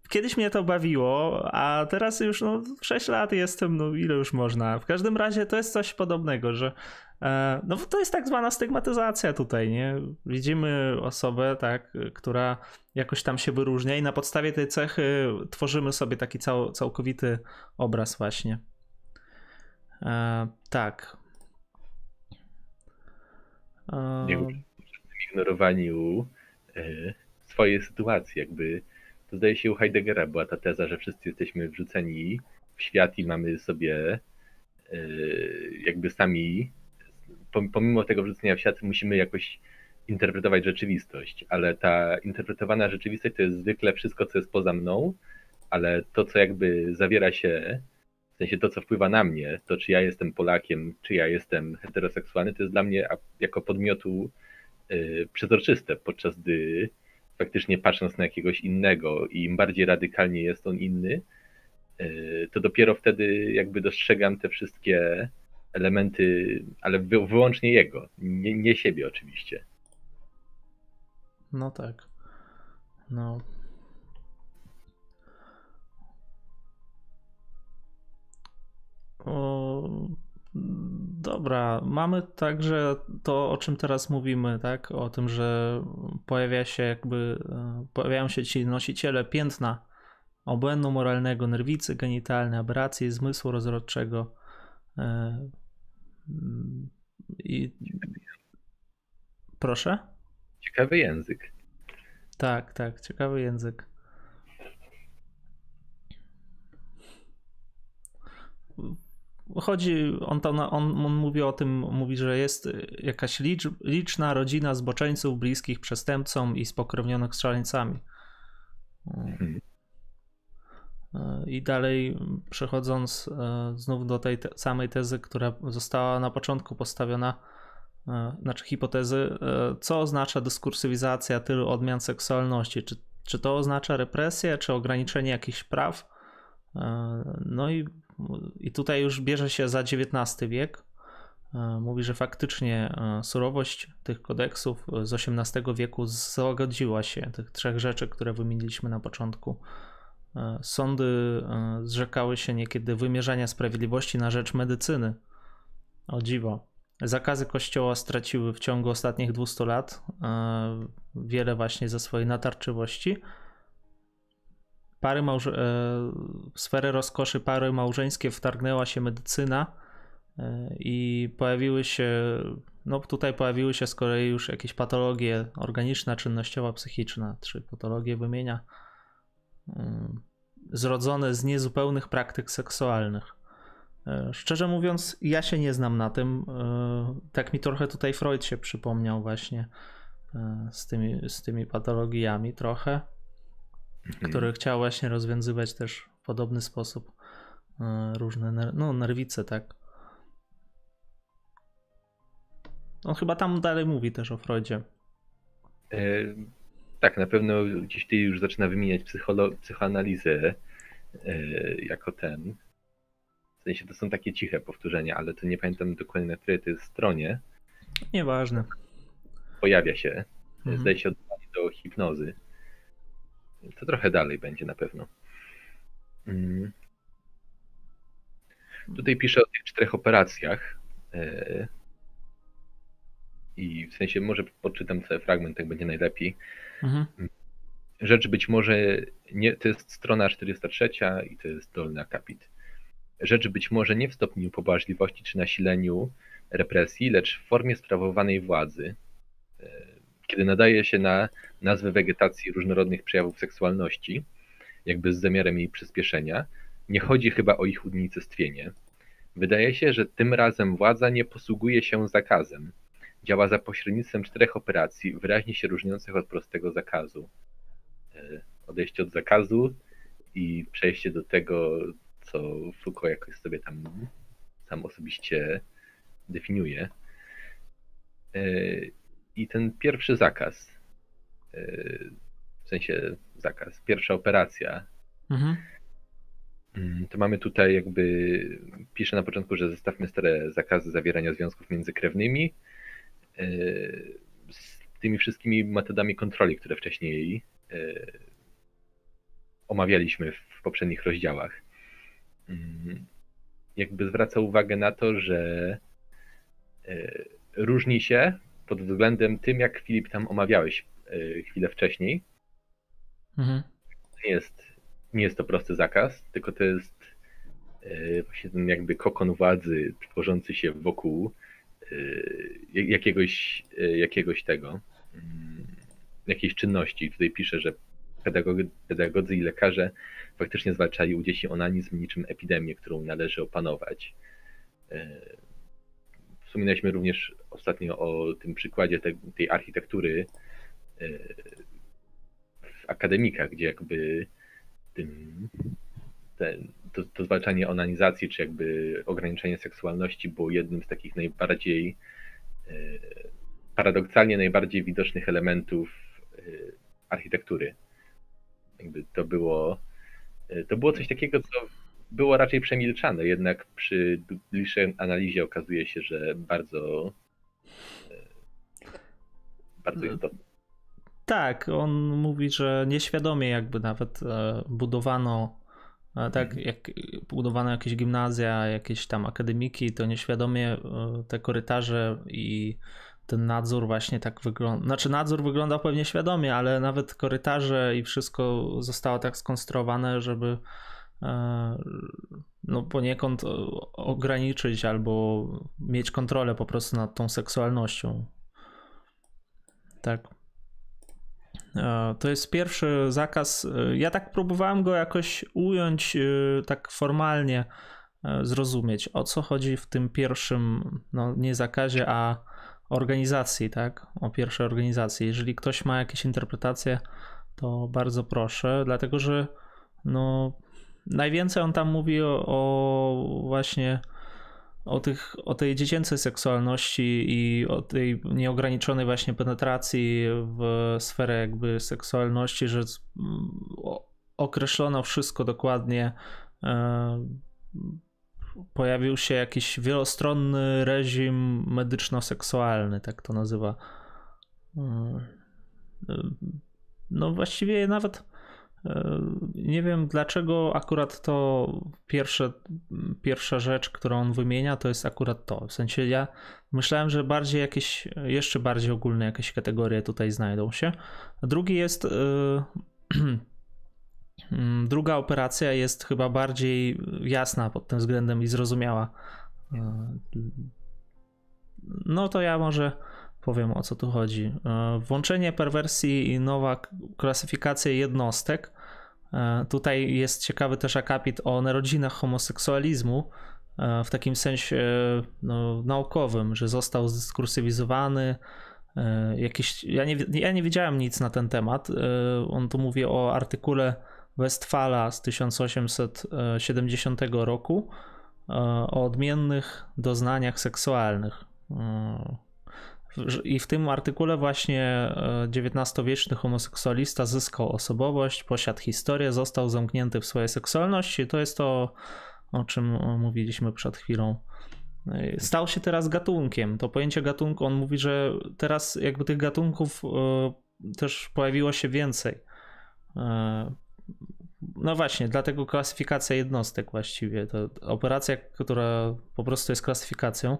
kiedyś mnie to bawiło, a teraz już no, 6 lat jestem, no ile już można. W każdym razie to jest coś podobnego, że e, no to jest tak zwana stygmatyzacja tutaj, nie? Widzimy osobę, tak, która jakoś tam się wyróżnia i na podstawie tej cechy tworzymy sobie taki cał, całkowity obraz właśnie. E, tak. E... ignorowaniu e, swojej sytuacji, jakby to zdaje się u Heideggera była ta teza, że wszyscy jesteśmy wrzuceni w świat i mamy sobie e, jakby sami, pomimo tego wrzucenia w świat, musimy jakoś interpretować rzeczywistość, ale ta interpretowana rzeczywistość to jest zwykle wszystko, co jest poza mną, ale to, co jakby zawiera się, w sensie to, co wpływa na mnie, to czy ja jestem Polakiem, czy ja jestem heteroseksualny, to jest dla mnie jako podmiotu e, przezroczyste, podczas gdy faktycznie patrząc na jakiegoś innego i im bardziej radykalnie jest on inny, e, to dopiero wtedy jakby dostrzegam te wszystkie elementy, ale wyłącznie jego, nie, nie siebie oczywiście. No tak. No. O, Dobra, mamy także to, o czym teraz mówimy, tak? O tym, że pojawia się jakby, e, pojawiają się ci nosiciele piętna obłędu moralnego, nerwicy genitalnej, aberracji zmysłu rozrodczego, I... Proszę? Ciekawy język. Tak, tak, ciekawy język. Chodzi, on, to, on, on mówi o tym, mówi, że jest jakaś licz, liczna rodzina zboczeńców bliskich przestępcom i spokrewnionych z szaleńcami. Mhm. I dalej przechodząc e, znów do tej te samej tezy, która została na początku postawiona, e, znaczy hipotezy, e, co oznacza dyskursywizacja tylu odmian seksualności? Czy, czy to oznacza represję, czy ograniczenie jakichś praw? No i, i tutaj już bierze się za XIX wiek. Mówi, że faktycznie surowość tych kodeksów z XVIII wieku złagodziła się, tych trzech rzeczy, które wymieniliśmy na początku E, sądy e, zrzekały się niekiedy wymierzania sprawiedliwości na rzecz medycyny. O dziwo. Zakazy kościoła straciły w ciągu ostatnich 200 lat e, wiele właśnie ze swojej natarczywości. Pary małże... w sferę rozkoszy pary małżeńskie wtargnęła się medycyna i pojawiły się, no tutaj pojawiły się z kolei już jakieś patologie organiczna, czynnościowa, psychiczna, trzy patologie wymienia zrodzone z niezupełnych praktyk seksualnych. E, szczerze mówiąc, ja się nie znam na tym. E, tak mi trochę tutaj Freud się przypomniał właśnie e, z tymi, z tymi patologiami trochę, mhm. który chciał właśnie rozwiązywać też w podobny sposób różne ner no, nerwice, tak. On chyba tam dalej mówi też o Freudzie. Tak, na pewno gdzieś ty już zaczyna wymieniać psychoanalizę e, jako ten. W sensie to są takie ciche powtórzenia, ale to nie pamiętam dokładnie na której to jest stronie. Nieważne. Pojawia się. Mhm. Zdaje się odwołanie do hipnozy. To trochę dalej będzie na pewno. Mm. Tutaj piszę o tych czterech operacjach. E, I w sensie może podczytam cały fragment, tak będzie najlepiej. Mhm. Rzecz być może nie, to jest strona 403 i to jest dolny akapit. Rzecz być może nie w stopniu pobłażliwości czy nasileniu represji, lecz w formie sprawowanej władzy, kiedy nadaje się na nazwę wegetacji różnorodnych przejawów seksualności, jakby z zamiarem jej przyspieszenia, nie chodzi chyba o ich unicestwienie. Wydaje się, że tym razem władza nie posługuje się zakazem, Działa za pośrednictwem czterech operacji, wyraźnie się różniących od prostego zakazu. E, odejście od zakazu i przejście do tego, co Foucault jakoś sobie tam sam osobiście definiuje. I ten pierwszy zakaz, e, w sensie zakaz, pierwsza operacja, mhm. Mm, to mamy tutaj jakby, pisze na początku, że zostawmy stare zakazy zawierania związków międzykrewnymi, E, z tymi wszystkimi metodami kontroli, które wcześniej e, omawialiśmy w poprzednich rozdziałach. Mm, jakby zwraca uwagę na to, że różni się pod względem tym, jak Filip tam omawiałeś chwilę wcześniej. Mhm. Nie, jest, nie jest to prosty zakaz, tylko to jest właśnie ten jakby kokon władzy tworzący się wokół Y, jakiegoś, jakiegoś tego, mm, jakiejś czynności. Tutaj pisze, że pedagodzy, pedagodzy i lekarze faktycznie zwalczali u dzieci onanizm niczym epidemię, którą należy opanować. Wspominaliśmy również ostatnio o tym przykładzie te, tej architektury w akademikach, gdzie jakby tym ten, to, to zwalczanie onanizacji, czy jakby ograniczenie seksualności było jednym z takich najbardziej e, paradoksalnie najbardziej widocznych elementów e, architektury. Jakby to było e, to było coś takiego, co było raczej przemilczane, jednak przy bliższej analizie okazuje się, że bardzo bardzo no. istotne. Tak, on mówi, że nieświadomie jakby nawet budowano tak, mhm. jak budowano jakieś gimnazja, jakieś tam akademiki, to nieświadomie e, te korytarze i ten nadzór właśnie tak wygląda. Znaczy, nadzór wyglądał pewnie świadomie, ale nawet korytarze i wszystko zostało tak skonstruowane, żeby no poniekąd ograniczyć albo mieć kontrolę po prostu nad tą seksualnością. Tak. To jest pierwszy zakaz. Ja tak próbowałem go jakoś ująć tak formalnie, zrozumieć o co chodzi w tym pierwszym, no nie zakazie, a organizacji, tak? O pierwszej organizacji. Jeżeli ktoś ma jakieś interpretacje, to bardzo proszę, dlatego że no najwięcej on tam mówi o, o właśnie o, tych, o tej dziecięcej seksualności i o tej nieograniczonej właśnie penetracji w sferę jakby seksualności, że określono wszystko dokładnie. E, pojawił się jakiś wielostronny reżim medyczno-seksualny, tak to nazywa. E, no właściwie nawet e, nie wiem dlaczego akurat to pierwsze, pierwsza rzecz, którą on wymienia, to jest akurat to. W sensie ja myślałem, że bardziej jakieś, jeszcze bardziej ogólne jakieś kategorie tutaj znajdą się. Drugi jest e, Druga operacja jest chyba bardziej jasna pod tym względem i zrozumiała. E, no to ja może powiem o co tu chodzi. E, włączenie perwersji i nowa klasyfikacja jednostek. E, tutaj jest ciekawy też akapit o narodzinach homoseksualizmu e, w takim sensie no, naukowym, że został zdyskursywizowany. Jakieś, ja, nie, ja nie wiedziałem nic na ten temat. On tu mówi o artykule Westfala z 1870 roku o odmiennych doznaniach seksualnych. I w tym artykule właśnie XIX-wieczny homoseksualista zyskał osobowość, posiadł historię, został zamknięty w swojej seksualności. To jest to, o czym mówiliśmy przed chwilą. Stał się teraz gatunkiem. To pojęcie gatunku, on mówi, że teraz jakby tych gatunków e, też pojawiło się więcej. E, no właśnie, dlatego klasyfikacja jednostek właściwie. To operacja, która po prostu jest klasyfikacją.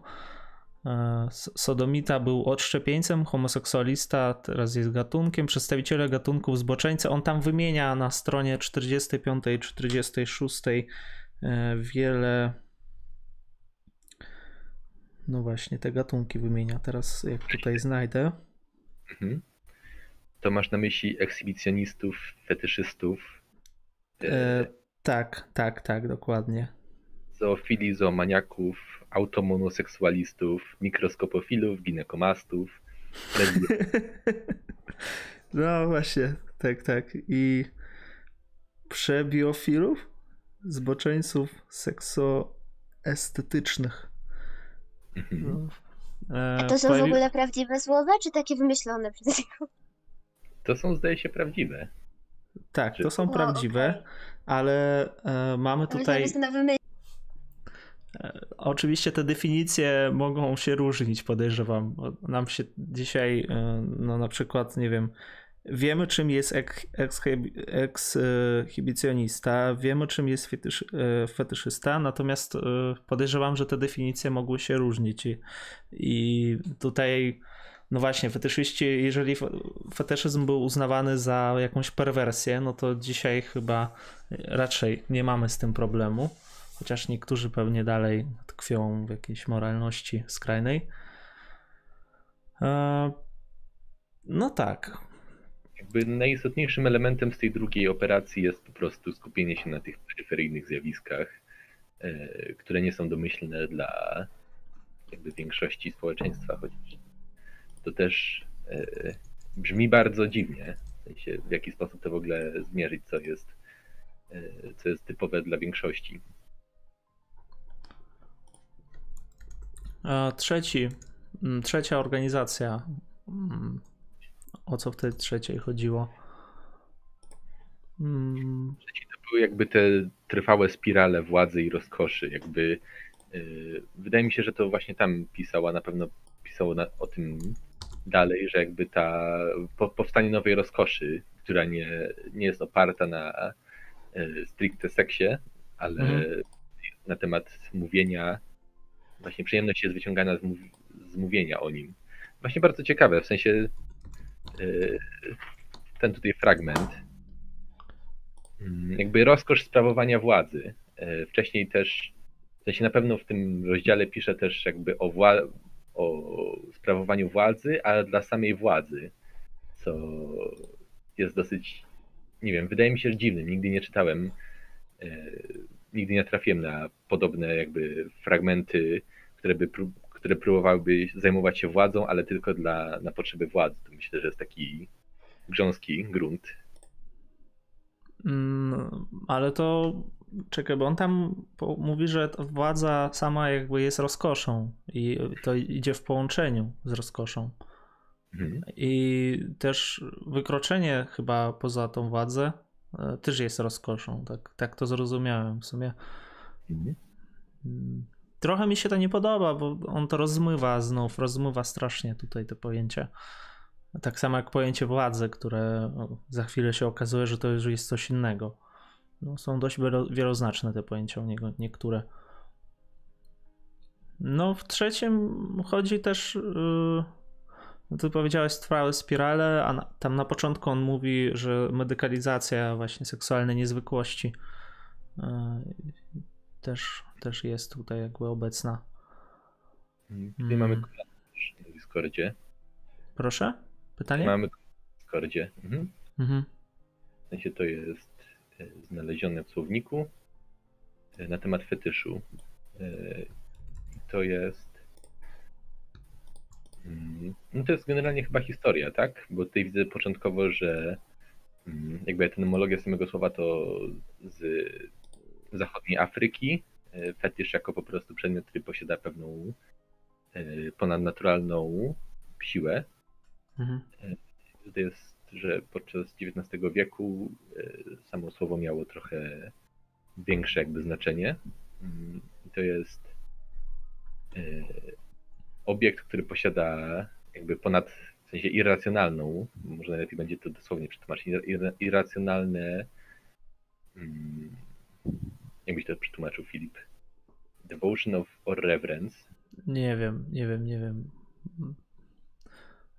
E, sodomita był odszczepieńcem, homoseksualista teraz jest gatunkiem, przedstawiciele gatunków zboczeńcy. On tam wymienia na stronie 45 i 46 e, wiele. No właśnie, te gatunki wymienia. Teraz, jak tutaj znajdę. Mhm. To masz na myśli ekshibicjonistów, fetyszystów? E, tak, tak, tak, dokładnie. Zoofili, zoomaniaków, automonoseksualistów, mikroskopofilów, ginekomastów. no właśnie, tak, tak. I przebiofilów, zboczeńców seksoestetycznych. Mhm. No. E, A to są w ogóle prawdziwe słowa, czy takie wymyślone przez niego? To są, zdaje się, prawdziwe. Tak, to są prawdziwe, okay. ale e, mamy tutaj. Oczywiście te definicje mogą się różnić, podejrzewam. Nam się dzisiaj, e, no na przykład, nie wiem, wiemy czym jest ekshibicjonista, wiemy czym jest fetysz, e, fetyszysta, natomiast e, podejrzewam, że te definicje mogły się różnić i, i tutaj no właśnie, fetyszyści, jeżeli fetyszyzm był uznawany za jakąś perwersję, no to dzisiaj chyba raczej nie mamy z tym problemu chociaż niektórzy pewnie dalej tkwią w jakiejś moralności skrajnej. E, no tak. Jakby najistotniejszym elementem z tej drugiej operacji jest po prostu skupienie się na tych peryferyjnych zjawiskach, e, które nie są domyślne dla jakby większości społeczeństwa, chociaż to też e, brzmi bardzo dziwnie, w sensie w jaki sposób to w ogóle zmierzyć, co jest, co jest typowe dla większości. Trzeci, mm, trzecia organizacja. Mm, o co w tej trzeciej chodziło? Mm. Trzeci to były jakby te trwałe spirale władzy i rozkoszy. Jakby yy, wydaje mi się, że to właśnie tam pisała, na pewno pisało na, o tym dalej, że jakby ta po, powstanie nowej rozkoszy, która nie, nie jest oparta na yy, stricte seksie, ale mhm. na temat mówienia właśnie przyjemność jest wyciągana z, mów z mówienia o nim. Właśnie bardzo ciekawe, w sensie yy, ten tutaj fragment. mm, jakby rozkosz sprawowania władzy. E, wcześniej też, w sensie na pewno w tym rozdziale pisze też jakby o, wła- o sprawowaniu władzy, ale dla samej władzy, co jest dosyć, nie wiem, wydaje mi się dziwnym. Nigdy nie czytałem, e, nigdy nie trafiłem na podobne jakby fragmenty, które by które próbowałyby zajmować się władzą, ale tylko dla, na potrzeby władzy. To myślę, że jest taki grząski grunt. Mm, ale to czekaj, bo on tam mówi, że władza sama jakby jest rozkoszą i to idzie w połączeniu z rozkoszą. Mhm. I też wykroczenie chyba poza tą władzę też jest rozkoszą. Tak, tak to zrozumiałem w sumie. Mhm. Mm, trochę mi się to nie podoba, bo on to rozmywa znów, rozmywa strasznie tutaj te pojęcie. Tak samo jak pojęcie władzy, które za chwilę się okazuje, że to już jest coś innego. No, są dość wieloznaczne te pojęcia u niego, niektóre. No, w trzecim chodzi też. Yy, ty powiedziałeś trwałe spirale, a na, tam na początku on mówi, że medykalizacja właśnie seksualnej niezwykłości yy, też, też jest tutaj jakby obecna. Tutaj hmm. mamy na Discordzie. Proszę? Pytanie? Mamy w Discordzie. Mhm. Mhm. W sensie to jest e, znalezione w słowniku e, na temat fetyszu. To jest. No to jest generalnie chyba historia, tak? Bo tutaj widzę początkowo, że mm, jakby etymologia samego słowa to z zachodniej Afryki. Fetysz jako po prostu przedmiot, który posiada pewną ponadnaturalną siłę. Mhm. To jest, że podczas XIX wieku e, samo słowo miało trochę większe jakby znaczenie. Mm, to jest e, obiekt, który posiada jakby ponad, w sensie irracjonalną, może najlepiej będzie to dosłownie przetłumaczyć, irracjonalne, mm, jakbyś to przetłumaczył Filip? Devotion of or reverence. Nie wiem, nie wiem, nie wiem.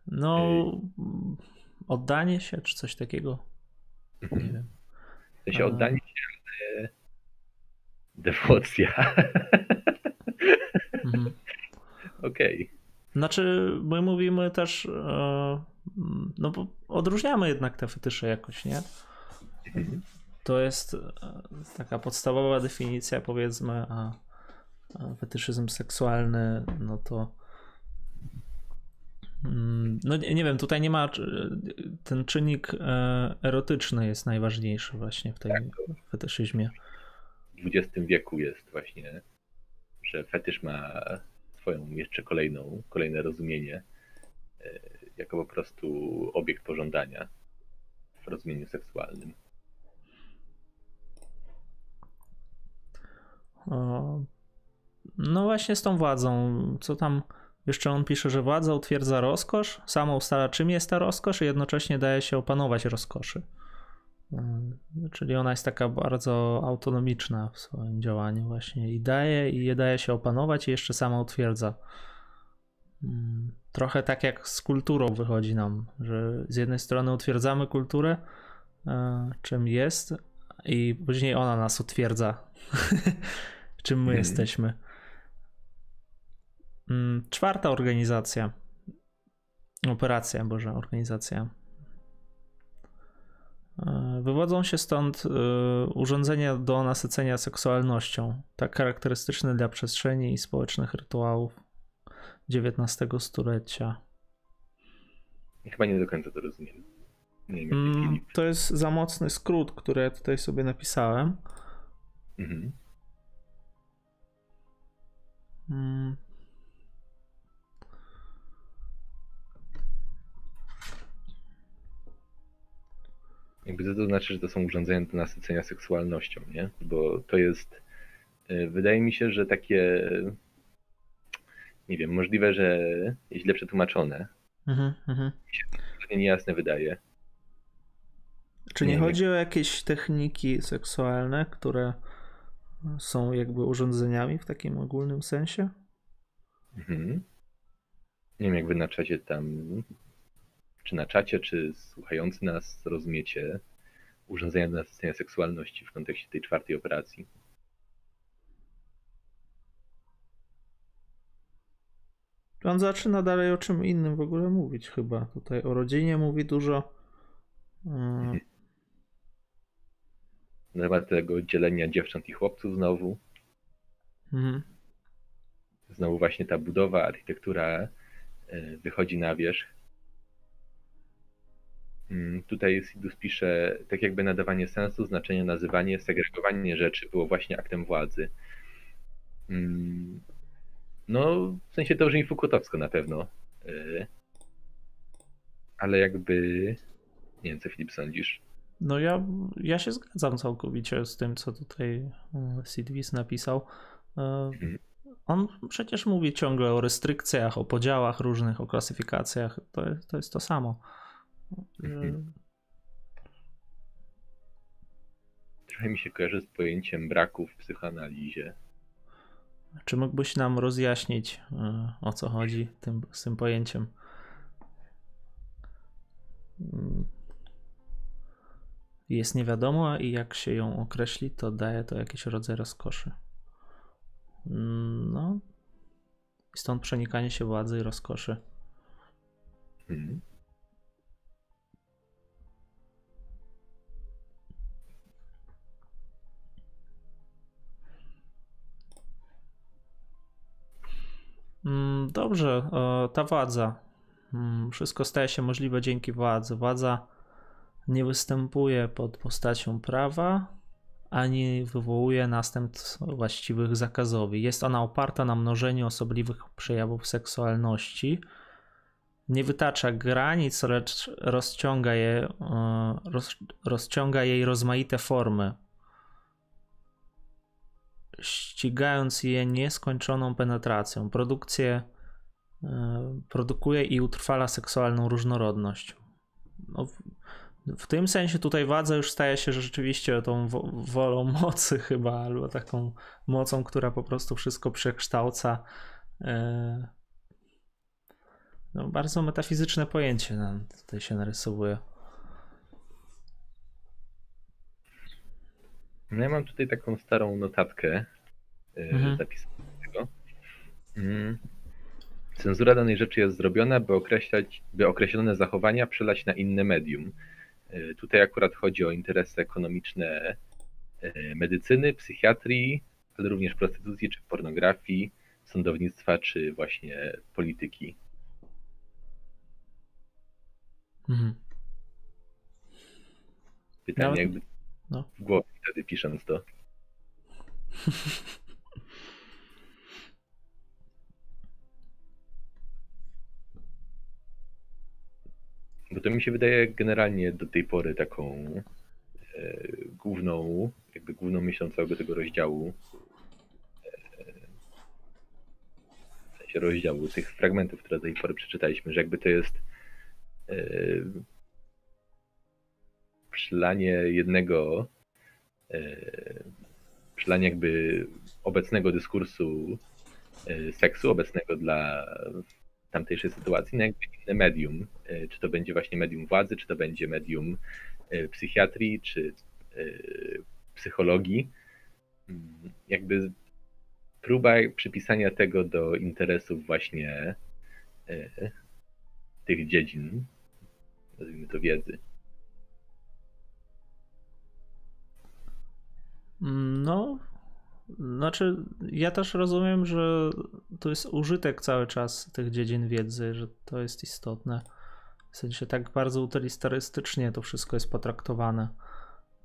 No, oddanie się, czy coś takiego. Nie mhm. wiem. W sensie oddanie się, ale dewocja. Okej. Okay. Znaczy, my mówimy też, e, no bo odróżniamy jednak te fetysze jakoś, nie? To jest e, taka podstawowa definicja, powiedzmy, a fetyszyzm seksualny, no to Mm, no nie, nie, wiem, tutaj nie ma. Ten czynnik e, erotyczny jest najważniejszy właśnie w tym tak, fetyszyzmie. W XX wieku jest właśnie, że fetysz ma swoją jeszcze kolejną, kolejne rozumienie e, jako po prostu obiekt pożądania w rozumieniu seksualnym. no właśnie z tą władzą, co tam jeszcze on pisze, że władza utwierdza rozkosz, sama ustala czym jest ta rozkosz i jednocześnie daje się opanować rozkoszy. Yy, czyli ona jest taka bardzo autonomiczna w swoim działaniu właśnie i daje i je daje się opanować i jeszcze sama utwierdza. Yy, trochę tak jak z kulturą wychodzi nam, że z jednej strony utwierdzamy kulturę, yy, czym jest i później ona nas utwierdza, czym my mm. jesteśmy. Czwarta organizacja. Operacja, boże, organizacja. E, wywodzą się stąd e, urządzenia do nasycenia seksualnością, tak charakterystyczne dla przestrzeni i społecznych rytuałów XIX stulecia. Chyba nie do końca to rozumiem. Mm, to jest za mocny skrót, który ja tutaj sobie napisałem. Mhm. Mm. Jakby to znaczy, że to są urządzenia do nasycenia seksualnością, nie? Bo to jest, e, wydaje mi się, że takie, nie wiem, możliwe, że jest źle przetłumaczone. Mhm, mhm. Mi się to niejasne wydaje. Czy nie, nie chodzi o jakieś techniki seksualne, które są jakby urządzeniami w takim ogólnym sensie? Mhm. Nie wiem, jak wy na czacie tam czy na czacie, czy słuchający nas rozumiecie urządzenia do nasycenia seksualności w kontekście tej czwartej operacji. On zaczyna dalej o czym innym w ogóle mówić chyba. Tutaj o rodzinie mówi dużo. Mhm. Na temat tego dzielenia dziewcząt i chłopców znowu. Mhm. Znowu właśnie ta budowa, architektura e, wychodzi na wierzch. Mm, tutaj Sidus pisze, tak jakby nadawanie sensu, znaczenie, nazywanie, segregowanie rzeczy było właśnie aktem władzy. Mm, no, w sensie to brzmi fukutowsko na pewno. E, ale jakby. Nie wiem, co Filip sądzisz. No ja, ja się zgadzam całkowicie z tym, co tutaj e, Sidwis napisał. E, mhm. On przecież mówi ciągle o restrykcjach, o podziałach różnych, o klasyfikacjach. To jest to, jest to samo. Mhm. Trochę mi się kojarzy z pojęciem braku w psychoanalizie. Czy mógłbyś nam rozjaśnić, e, o co chodzi tym, z tym pojęciem? Mm. Jest niewiadoma i jak się ją określi, to daje to jakiś rodzaj rozkoszy. Mm, no. Stąd przenikanie się władzy i rozkoszy. Hmm. Dobrze, ta władza. Mm, wszystko staje się możliwe dzięki władzy. Władza nie występuje pod postacią prawa, ani wywołuje następstw właściwych zakazowi. Jest ona oparta na mnożeniu osobliwych przejawów seksualności. Nie wytacza granic, lecz rozciąga, je, e, roz, rozciąga jej rozmaite formy ścigając je nieskończoną penetracją. Produkcję e, produkuje i utrwala seksualną różnorodność. No, w tym sensie tutaj władza już staje się rzeczywiście tą wolą mocy chyba, albo taką mocą, która po prostu wszystko przekształca. E, no, bardzo metafizyczne pojęcie nam tutaj się narysowuje. No ja mam tutaj taką starą notatkę e, mhm. zapisaną tego. Mm. Cenzura danej rzeczy jest zrobiona, by określać, by określone zachowania przelać na inne medium. E, tutaj akurat chodzi o interesy ekonomiczne e, medycyny, psychiatrii, ale również prostytucji czy pornografii, sądownictwa czy właśnie polityki. Mhm. Pytanie, Nawet... jakby no. w głowie wtedy pisząc to. Bo to mi się wydaje generalnie do tej pory taką e, główną, jakby główną myślą całego tego rozdziału. E, w sensie rozdziału tych fragmentów, które do tej pory przeczytaliśmy, że jakby to jest e, przylanie jednego, e, przylanie jakby obecnego dyskursu e, seksu, obecnego dla tamtejszej sytuacji na jakby inne medium. E, czy to będzie właśnie medium władzy, czy to będzie medium psychiatrii, czy psychologii. Mm, jakby próba przypisania tego do interesów właśnie tych dziedzin, nazwijmy to wiedzy. No, znaczy, ja też rozumiem, że to jest użytek cały czas tych dziedzin wiedzy, że to jest istotne. W sensie tak bardzo utylistarystycznie to wszystko jest potraktowane.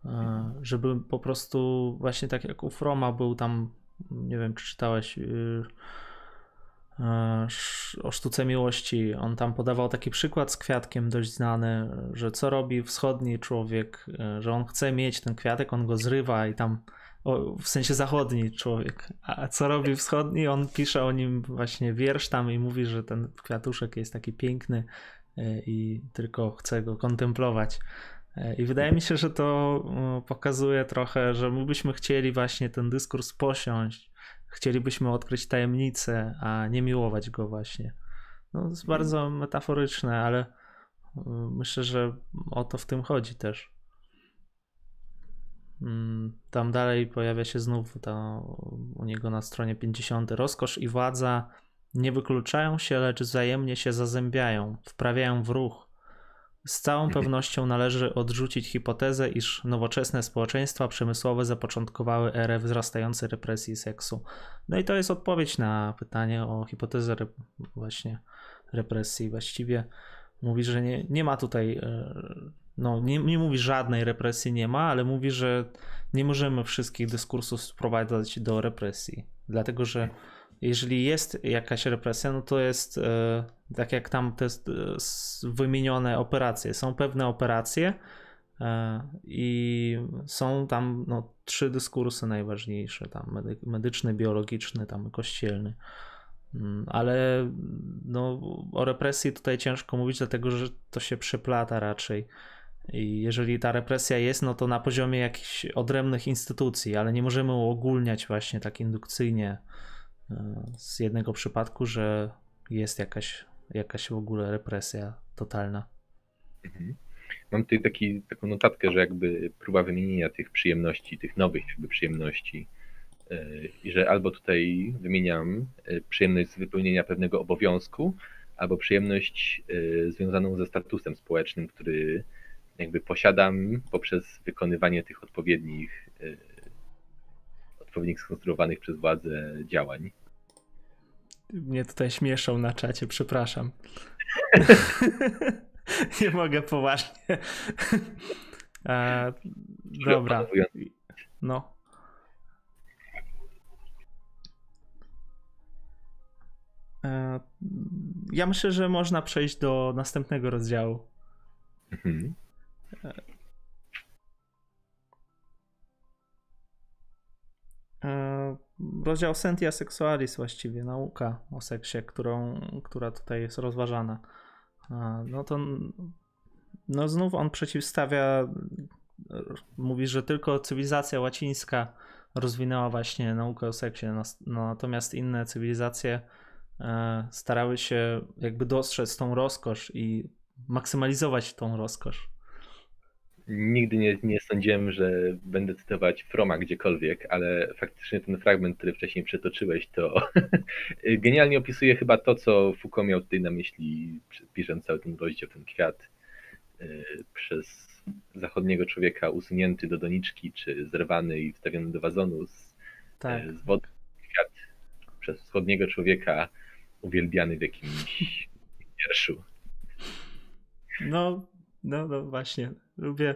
E, żeby po prostu, właśnie tak jak u Froma był tam, nie wiem, czy czytałeś y, o sztuce miłości. On tam podawał taki przykład z kwiatkiem dość znany, że co robi wschodni człowiek, e, że on chce mieć ten kwiatek, on go zrywa i tam o, w sensie zachodni człowiek. A co robi wschodni? On pisze o nim właśnie wiersz tam i mówi, że ten kwiatuszek jest taki piękny e, i tylko chce go kontemplować. I wydaje mi się, że to pokazuje trochę, że my byśmy chcieli właśnie ten dyskurs posiąść, chcielibyśmy odkryć tajemnicę, a nie miłować go właśnie. No, to jest bardzo metaforyczne, ale y, myślę, że o to w tym chodzi też. Mm, tam dalej pojawia się znów ta, u niego na stronie 50. Rozkosz i władza nie wykluczają się, lecz wzajemnie się zazębiają, wprawiają w ruch. Z całą mhm. pewnością należy odrzucić hipotezę, iż nowoczesne społeczeństwa przemysłowe zapoczątkowały erę wzrastającej represji seksu. No i to jest odpowiedź na pytanie o hipotezę właśnie represji. Właściwie mówi, że nie, nie ma tutaj e, no nie, nie mówi żadnej represji nie ma, ale mówi, że nie możemy wszystkich dyskursów sprowadzać do represji. Dlatego, że jeżeli jest jakaś represja, no to jest e, tak jak tam te wymienione operacje. Są pewne operacje e, i są tam no, trzy dyskursy najważniejsze, tam medyczny, biologiczny, tam kościelny. Mm, ale no, o represji tutaj ciężko mówić, dlatego że to się przeplata raczej. I jeżeli ta represja jest, no to na poziomie jakichś odrębnych instytucji, ale nie możemy uogólniać właśnie tak indukcyjnie e, z jednego przypadku, że jest jakaś, jakaś w ogóle represja totalna. Mhm. Mam tutaj taki, taką notatkę, że jakby próba wymienienia tych przyjemności, tych nowych jakby przyjemności e, i że albo tutaj wymieniam e, przyjemność z wypełnienia pewnego obowiązku, albo przyjemność związaną ze statusem społecznym, który jakby posiadam poprzez wykonywanie tych odpowiednich, e, odpowiednich skonstruowanych przez władzę działań. Mnie tutaj śmieszą na czacie, przepraszam. Nie mogę poważnie. A, dobra. No. E, ja myślę, że można przejść do następnego rozdziału. Mhm. Rozdział Sentia Sexualis właściwie, nauka o seksie, którą, która tutaj jest rozważana. No to no znów on przeciwstawia, mówi, że tylko cywilizacja łacińska rozwinęła właśnie naukę o seksie, no, natomiast inne cywilizacje e, starały się jakby dostrzec tą rozkosz i maksymalizować tą rozkosz. Nigdy nie, nie sądziłem, że będę cytować Froma gdziekolwiek, ale faktycznie ten fragment, który wcześniej przetoczyłeś, to genialnie opisuje chyba to, co Foucault miał tutaj na myśli, pisząc cały ten rozdział, ten kwiat y, przez zachodniego człowieka usunięty do doniczki, czy zerwany i wstawiony do wazonu z, tak. z wody. Kwiat przez wschodniego człowieka uwielbiany w jakimś wierszu. No, no, no właśnie. Lubię.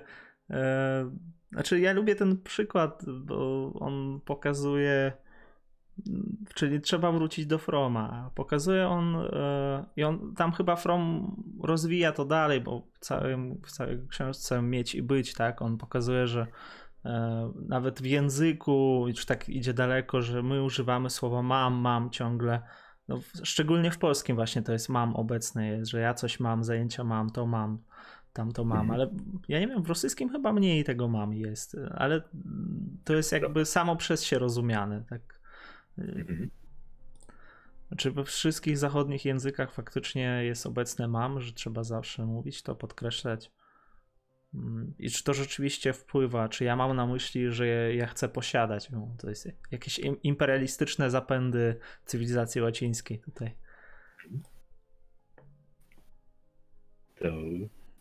E, znaczy, ja lubię ten przykład, bo on pokazuje. Czyli trzeba wrócić do Froma. Pokazuje on, e, i on tam chyba From rozwija to dalej, bo w, całym, w całej książce mieć i być, tak? On pokazuje, że e, nawet w języku już tak idzie daleko, że my używamy słowa mam, mam ciągle. No, szczególnie w polskim właśnie to jest mam obecne jest, że ja coś mam, zajęcia mam, to mam tam to mam, mhm. ale ja nie wiem, w rosyjskim chyba mniej tego mam jest, ale to jest jakby samo przez się rozumiane, tak. Mhm. Znaczy we wszystkich zachodnich językach faktycznie jest obecne mam, że trzeba zawsze mówić to, podkreślać. Mm, I czy to rzeczywiście wpływa? Czy ja mam na myśli, że ja chcę posiadać? No, to jest jakieś imperialistyczne zapędy cywilizacji łacińskiej tutaj. To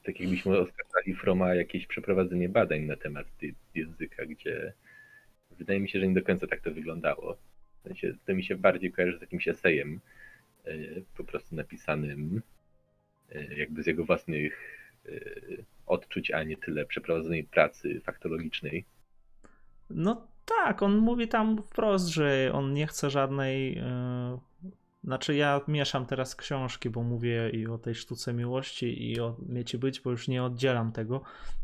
tak jakbyśmy oskarżali Froma jakieś przeprowadzenie badań na temat języka, gdzie wydaje mi się, że nie do końca tak to wyglądało. W sensie, to mi się bardziej kojarzy z jakimś esejem, e, po prostu napisanym e, jakby z jego własnych e, odczuć, a nie tyle przeprowadzonej pracy faktologicznej. No tak, on mówi tam wprost, że on nie chce żadnej znaczy ja mieszam teraz książki, bo mówię i o tej sztuce miłości i o mieci być, bo już nie oddzielam tego,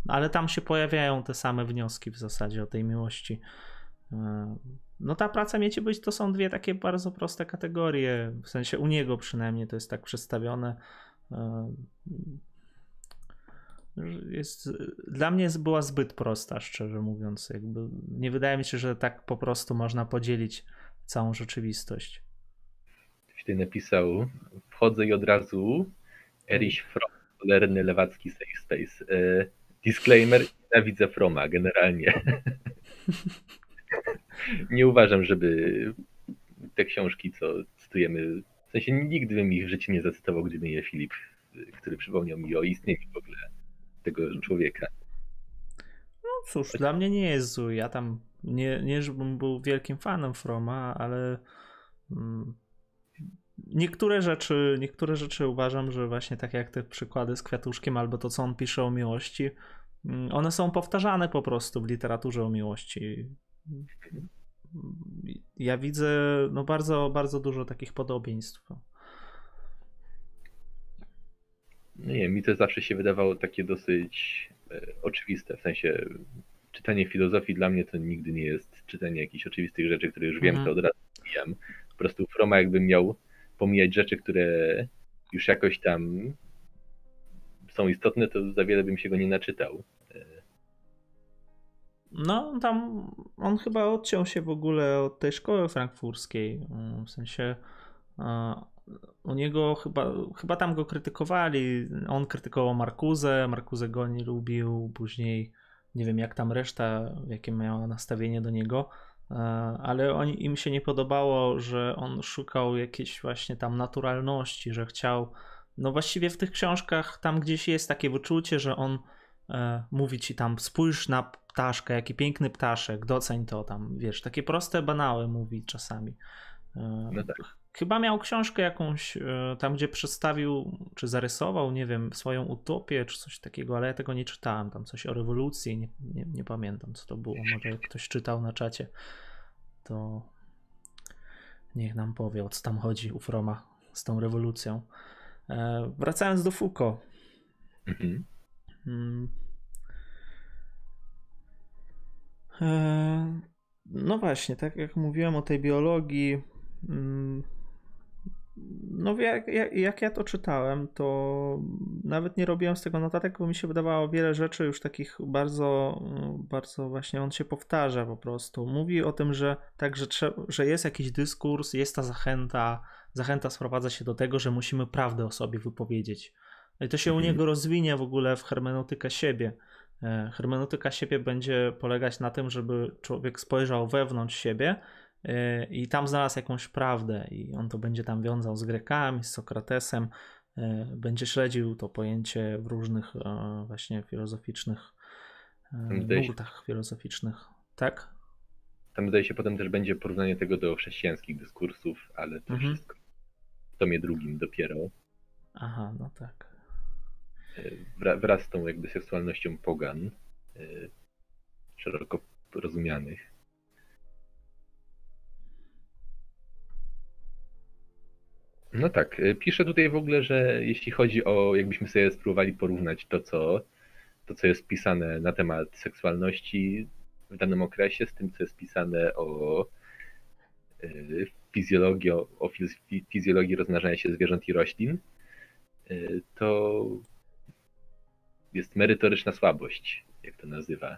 ale tam się pojawiają te same wnioski w zasadzie o tej miłości. E, no ta praca mieci być to są dwie takie bardzo proste kategorie, w sensie u niego przynajmniej to jest tak przedstawione. E, jest, dla mnie była zbyt prosta, szczerze mówiąc. Jakby nie wydaje mi się, że tak po prostu można podzielić całą rzeczywistość tutaj napisał, wchodzę i od razu Erich Fromm, cholerny lewacki safe space. E, disclaimer, nienawidzę Froma generalnie. Nie uważam, żeby te książki, co cytujemy, w sensie nigdy bym ich w życiu nie zacytował, gdyby nie Filip, który przypomniał mi o istnieniu w ogóle tego człowieka. No cóż, dla mnie nie jest zły. Ja tam nie, nie żebym był wielkim fanem Froma, ale mm, niektóre rzeczy, niektóre rzeczy uważam, że właśnie tak jak te przykłady z kwiatuszkiem albo to, co on pisze o miłości, mm, one są powtarzane po prostu w literaturze o miłości. Ja widzę no bardzo, bardzo dużo takich podobieństw. No nie, mi to zawsze się wydawało takie dosyć e, oczywiste, w sensie czytanie filozofii dla mnie to nigdy nie jest czytanie jakichś oczywistych rzeczy, które już wiem, mhm. to od razu wiem. Po prostu Froma jakbym miał pomijać rzeczy, które już jakoś tam są istotne, to za wiele bym się go nie naczytał. No, tam on chyba odciął się w ogóle od tej szkoły frankfurskiej. W sensie u niego chyba, chyba tam go krytykowali. On krytykował Markuzę, Markuzę go nie lubił, później nie wiem jak tam reszta, jakie miała nastawienie do niego, ale on, im się nie podobało, że on szukał jakiejś właśnie tam naturalności, że chciał. No właściwie w tych książkach tam gdzieś jest takie wyczucie, że on e, mówi ci tam spójrz na ptaszkę, jaki piękny ptaszek, doceń to tam, wiesz, takie proste banały mówi czasami. E, no tak. Chyba miał książkę jakąś e, tam, gdzie przedstawił, czy zarysował, nie wiem, swoją utopię, czy coś takiego, ale ja tego nie czytałem. Tam coś o rewolucji, nie, nie, nie pamiętam co to było. Może jak ktoś czytał na czacie, to niech nam powie, o co tam chodzi u Froma z tą rewolucją. E, wracając do Foucault. Mhm. Mm. E, no właśnie, tak jak mówiłem o tej biologii, mm, no jak, jak, jak, ja to czytałem, to nawet nie robiłem z tego notatek, bo mi się wydawało wiele rzeczy już takich bardzo, bardzo właśnie on się powtarza po prostu. Mówi o tym, że tak, że, jest jakiś dyskurs, jest ta zachęta, zachęta sprowadza się do tego, że musimy prawdę o sobie wypowiedzieć. I to się mhm. u niego rozwinie w ogóle w hermeneutykę siebie. E, hermeneutyka siebie będzie polegać na tym, żeby człowiek spojrzał wewnątrz siebie i tam znalazł jakąś prawdę i on to będzie tam wiązał z Grekami, z Sokratesem, e, będzie śledził to pojęcie w różnych e, właśnie filozoficznych nurtach filozoficznych, tak? Tam zdaje się potem też będzie porównanie tego do chrześcijańskich dyskursów, ale to mhm. wszystko w tomie drugim dopiero. Aha, no tak. Wraz z tą jakby seksualnością pogan, szeroko rozumianych. No tak, y, piszę tutaj w ogóle, że jeśli chodzi o, jakbyśmy sobie spróbowali porównać to, co, to, co jest pisane na temat seksualności w danym okresie, z tym, co jest pisane o y, fizjologii, o fizjologii rozmnażania się zwierząt i roślin, y, to jest merytoryczna słabość, jak to nazywa.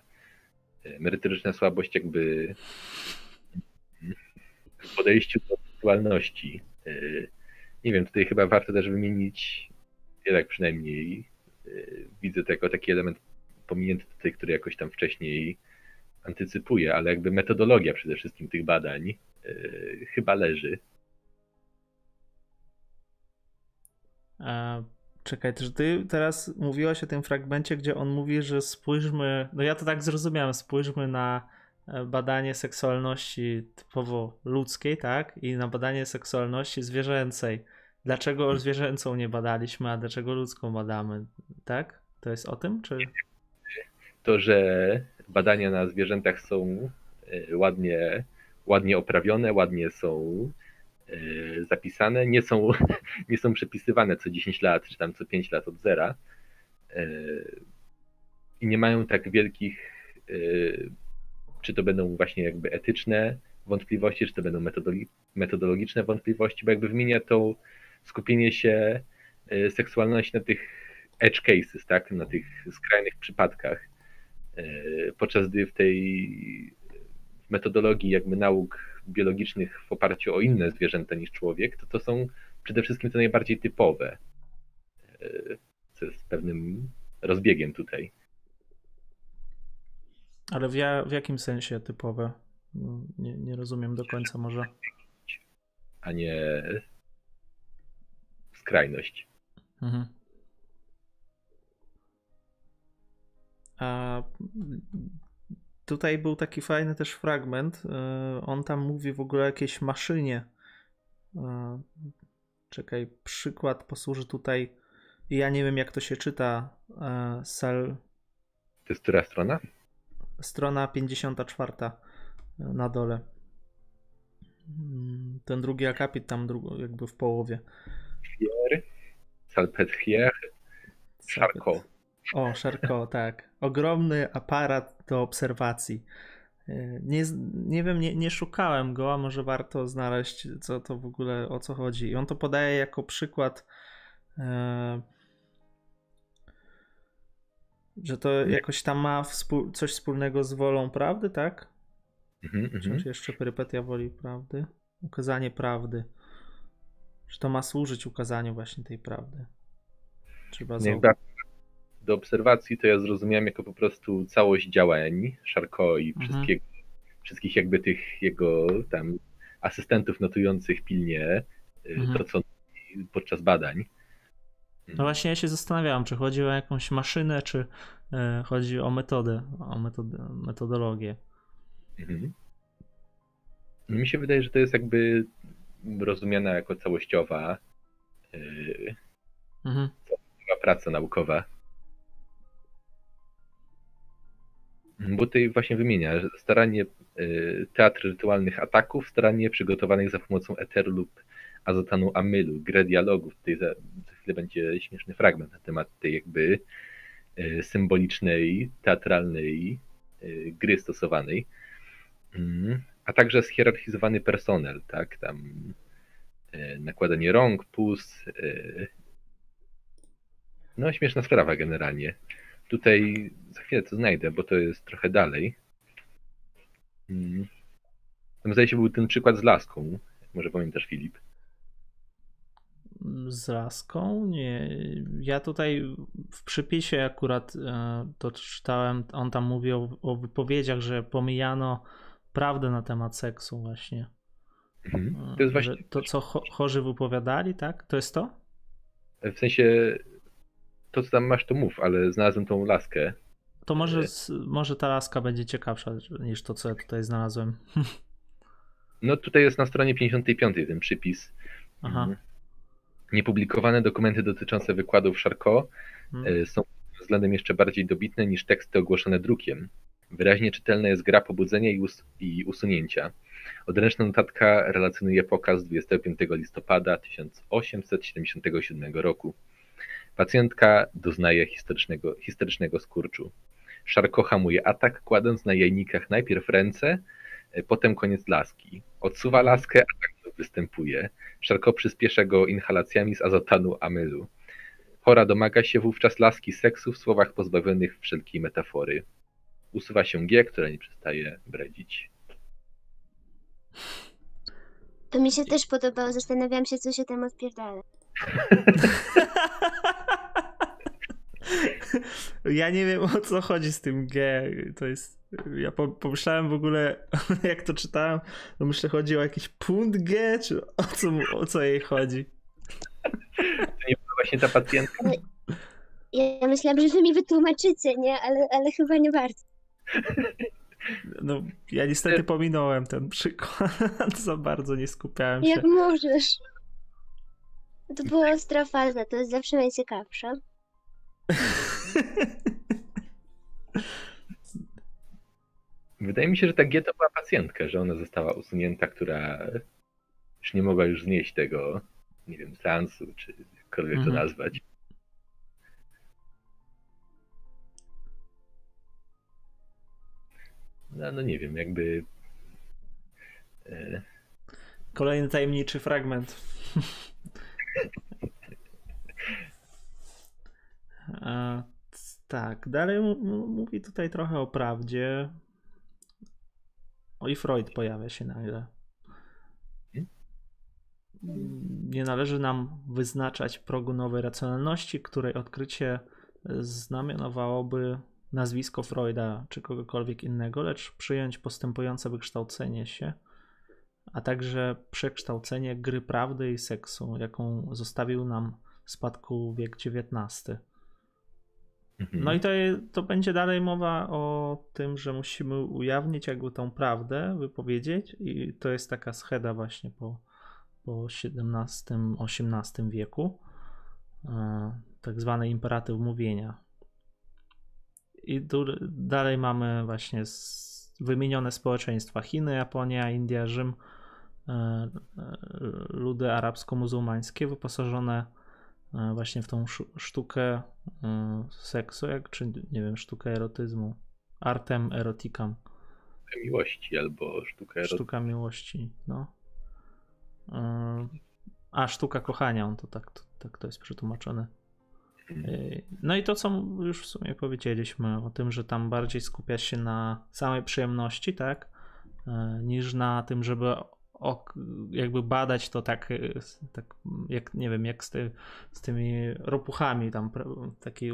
Merytoryczna słabość jakby w podejściu do seksualności nie wiem, tutaj chyba warto też wymienić, ja tak przynajmniej yy, widzę to jako taki element pominięty tutaj, który jakoś tam wcześniej antycypuje, ale jakby metodologia przede wszystkim tych badań yy, chyba leży. A, czekaj, czy ty teraz mówiłaś o tym fragmencie, gdzie on mówi, że spójrzmy, no ja to tak zrozumiałem, spójrzmy na E, badanie seksualności typowo ludzkiej, tak? I na badanie seksualności zwierzęcej. Dlaczego zwierzęcą nie badaliśmy, a dlaczego ludzką badamy, tak? To jest o tym, czy? To, że badania na zwierzętach są e, ładnie, ładnie oprawione, ładnie są e, zapisane, nie są, nie są przepisywane co 10 lat, czy tam co 5 lat od zera i nie mają tak wielkich czy to będą właśnie jakby etyczne wątpliwości, czy to będą metodologiczne wątpliwości, bo jakby wymienia to skupienie się e, seksualności na tych edge cases, tak, na tych skrajnych przypadkach, e, podczas gdy w tej metodologii jakby nauk biologicznych w oparciu o inne zwierzęta niż człowiek, to to są przede wszystkim te najbardziej typowe, e, co jest pewnym rozbiegiem tutaj. Ale w, ja, w jakim sensie typowe? Nie, nie rozumiem do końca może. A nie skrajność. Mhm. A tutaj był taki fajny też fragment. E, on tam mówi w ogóle o jakiejś maszynie. E, czekaj, przykład posłuży tutaj. Ja nie wiem, jak to się czyta. E, Sal. To jest która strona? Strona 54 na dole. Mm, ten drugi akapit tam jakby w połowie. Fier, Salpetriere, Charcot. O, Charcot, tak. Ogromny aparat do obserwacji. E, nie, nie wiem, nie, nie szukałem go, a może warto znaleźć, co to w ogóle, o co chodzi. I on to podaje jako przykład, e, że to jakoś tam ma współ, coś wspólnego z wolą prawdy, tak? Mhm, Czy mhm. jeszcze perypetia woli prawdy? Ukazanie prawdy. Czy to ma służyć ukazaniu właśnie tej prawdy? Trzeba nie, do obserwacji to ja zrozumiałem jako po prostu całość działań Szarko i mhm. wszystkich jakby tych jego tam asystentów notujących pilnie y, mhm. to, co podczas badań. No właśnie ja się zastanawiałem, czy chodzi o jakąś maszynę, czy y, chodzi o metodę, o metod metodologię. Mhm. Mi się wydaje, że to jest jakby rozumiana jako całościowa, yy, mhm. praca naukowa. Bo tutaj właśnie wymienia staranie yy, teatr rytualnych ataków, starannie przygotowanych za pomocą eteru lub azotanu amylu, grę dialogów. Tutaj za, za chwilę będzie śmieszny fragment na temat tej jakby yy, symbolicznej, teatralnej gry stosowanej. Mm a także schierarchizowany personel, tak, tam e, nakładanie rąk, pus. E, no, śmieszna sprawa generalnie. Tutaj za chwilę to znajdę, bo to jest trochę dalej. Hmm. Tam zdaje się był ten przykład z laską. Może pamiętasz, Filip? Z laską? Nie. Ja tutaj w przypisie akurat e, to czytałem, on tam mówi o, o wypowiedziach, że pomijano prawdę na temat seksu właśnie. Mhm. To jest właśnie... To, co cho chorzy wypowiadali, tak? To jest to? W sensie, to co tam masz, to mów, ale znalazłem tą laskę. To może, może ta laska będzie ciekawsza niż to, co ja tutaj znalazłem. No tutaj jest na stronie 55 ten przypis. Aha. Mhm. Niepublikowane dokumenty dotyczące wykładów Charcot hmm. są względem jeszcze bardziej dobitne niż teksty ogłoszone drukiem. Wyraźnie czytelna jest gra pobudzenia i, us i usunięcia. Odręczna notatka relacjonuje pokaz 25 listopada 1877 roku. Pacjentka doznaje historycznego, historycznego skurczu. Szarko hamuje atak, kładąc na jajnikach najpierw ręce, e, potem koniec laski. Odsuwa laskę, atak występuje. Szarko przyspiesza go inhalacjami z azotanu amylu. Chora domaga się wówczas laski seksu w słowach pozbawionych wszelkiej metafory usuwa się G, która nie przestaje bredzić. To mi się też podobało. Zastanawiam się, co się tam odpierdala. Ja nie wiem o co chodzi z tym G. To jest. Ja pomyślałem w ogóle, jak to czytałem, to myślę, chodzi o jakiś punkt G, czy o co, o co jej chodzi? To nie była właśnie ta pacjentka? Ja myślałam, że wy mi wytłumaczycie, nie? Ale, ale chyba nie bardzo. No, ja niestety pominąłem ten przykład. Za bardzo nie skupiałem się. Jak możesz? To była ostra faza, to jest zawsze najciekawsze. Wydaje mi się, że ta G to była pacjentka, że ona została usunięta, która już nie mogła już znieść tego, nie wiem, transu, czy jakkolwiek mhm. to nazwać. No, no nie wiem, jakby. E, Kolejny tajemniczy fragment. A, tak, dalej mówi tutaj trochę o prawdzie. O i Freud pojawia się nagle. Nie należy nam wyznaczać progu nowej racjonalności, której odkrycie znamionowałoby nazwisko Freuda czy kogokolwiek innego, lecz przyjąć postępujące wykształcenie się, a także przekształcenie gry prawdy i seksu, jaką zostawił nam w spadku wiek XIX. Mhm. No i to, to będzie dalej mowa o tym, że musimy ujawnić jakby tą prawdę, wypowiedzieć i to jest taka scheda właśnie po, po XVII-XVIII wieku, e, tak zwany imperatyw mówienia. I tu dalej mamy właśnie wymienione społeczeństwa Chiny, Japonia, India, Rzym, e, e, ludy arabsko-muzułmańskie wyposażone E, właśnie w tą sztukę seksu, jak czy nie wiem, sztukę erotyzmu. Artem erotikam. Miłości albo sztuka erotyzmu. Sztuka miłości, no. A, sztuka kochania, to tak to, tak to jest przetłumaczone. Mhm. No i to, co już w sumie powiedzieliśmy o tym, że tam bardziej skupia się na samej przyjemności, tak, niż na tym, żeby jakby badać to tak, tak jak nie wiem, jak z, ty, z tymi ropuchami, tam taki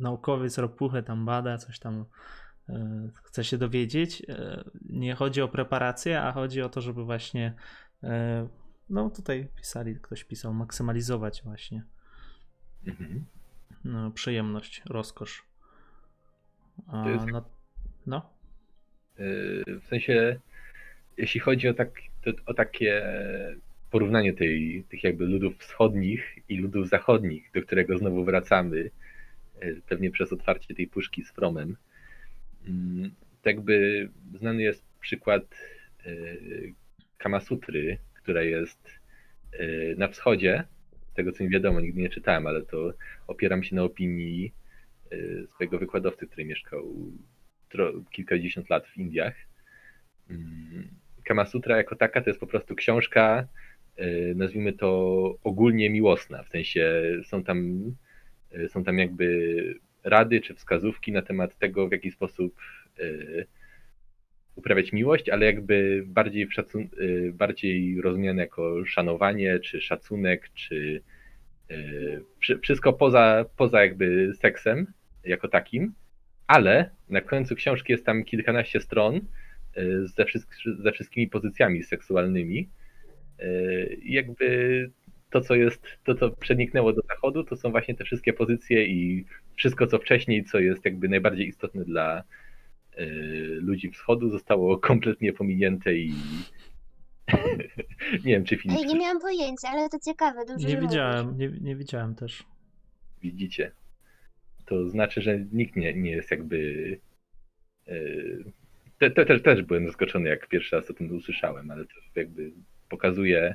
naukowiec ropuchę tam bada, coś tam chce się dowiedzieć. Nie chodzi o preparację, a chodzi o to, żeby właśnie no tutaj pisali, ktoś pisał, maksymalizować właśnie mhm. No, przyjemność, rozkosz. A, jest... no, no. W sensie jeśli chodzi o, tak, o takie porównanie tej, tych jakby ludów wschodnich i ludów zachodnich, do którego znowu wracamy, e, pewnie przez otwarcie tej puszki z Fromem, mm, tak jakby znany jest przykład e, Kamasutry, która jest na wschodzie, tego co mi wiadomo, nigdy nie czytałem, ale to opieram się na opinii swojego wykładowcy, który mieszkał kilkadziesiąt lat w Indiach. Mm, Kama Sutra jako taka to jest po prostu książka, y, nazwijmy to ogólnie miłosna, w sensie są tam, y, są tam jakby rady czy wskazówki na temat tego, w jaki sposób y, uprawiać miłość, ale jakby bardziej, szacun- bardziej rozumiane jako szanowanie, czy szacunek, czy wszystko poza, poza jakby seksem jako takim, ale na końcu książki jest tam kilkanaście stron, ze, ze wszystkimi pozycjami seksualnymi. I jakby to, co jest, to, co przeniknęło do zachodu, to są właśnie te wszystkie pozycje i wszystko, co wcześniej, co jest jakby najbardziej istotne dla ludzi wschodu, zostało kompletnie pominięte i nie wiem, czy Filip... Ej, nie miałam pojęcia, ale to ciekawe. Dobrze, nie widziałem, nie, nie widziałem też. Widzicie. To znaczy, że nikt nie, nie jest jakby e, te, te, te, też byłem zaskoczony, jak pierwszy raz o tym usłyszałem, ale to jakby pokazuje,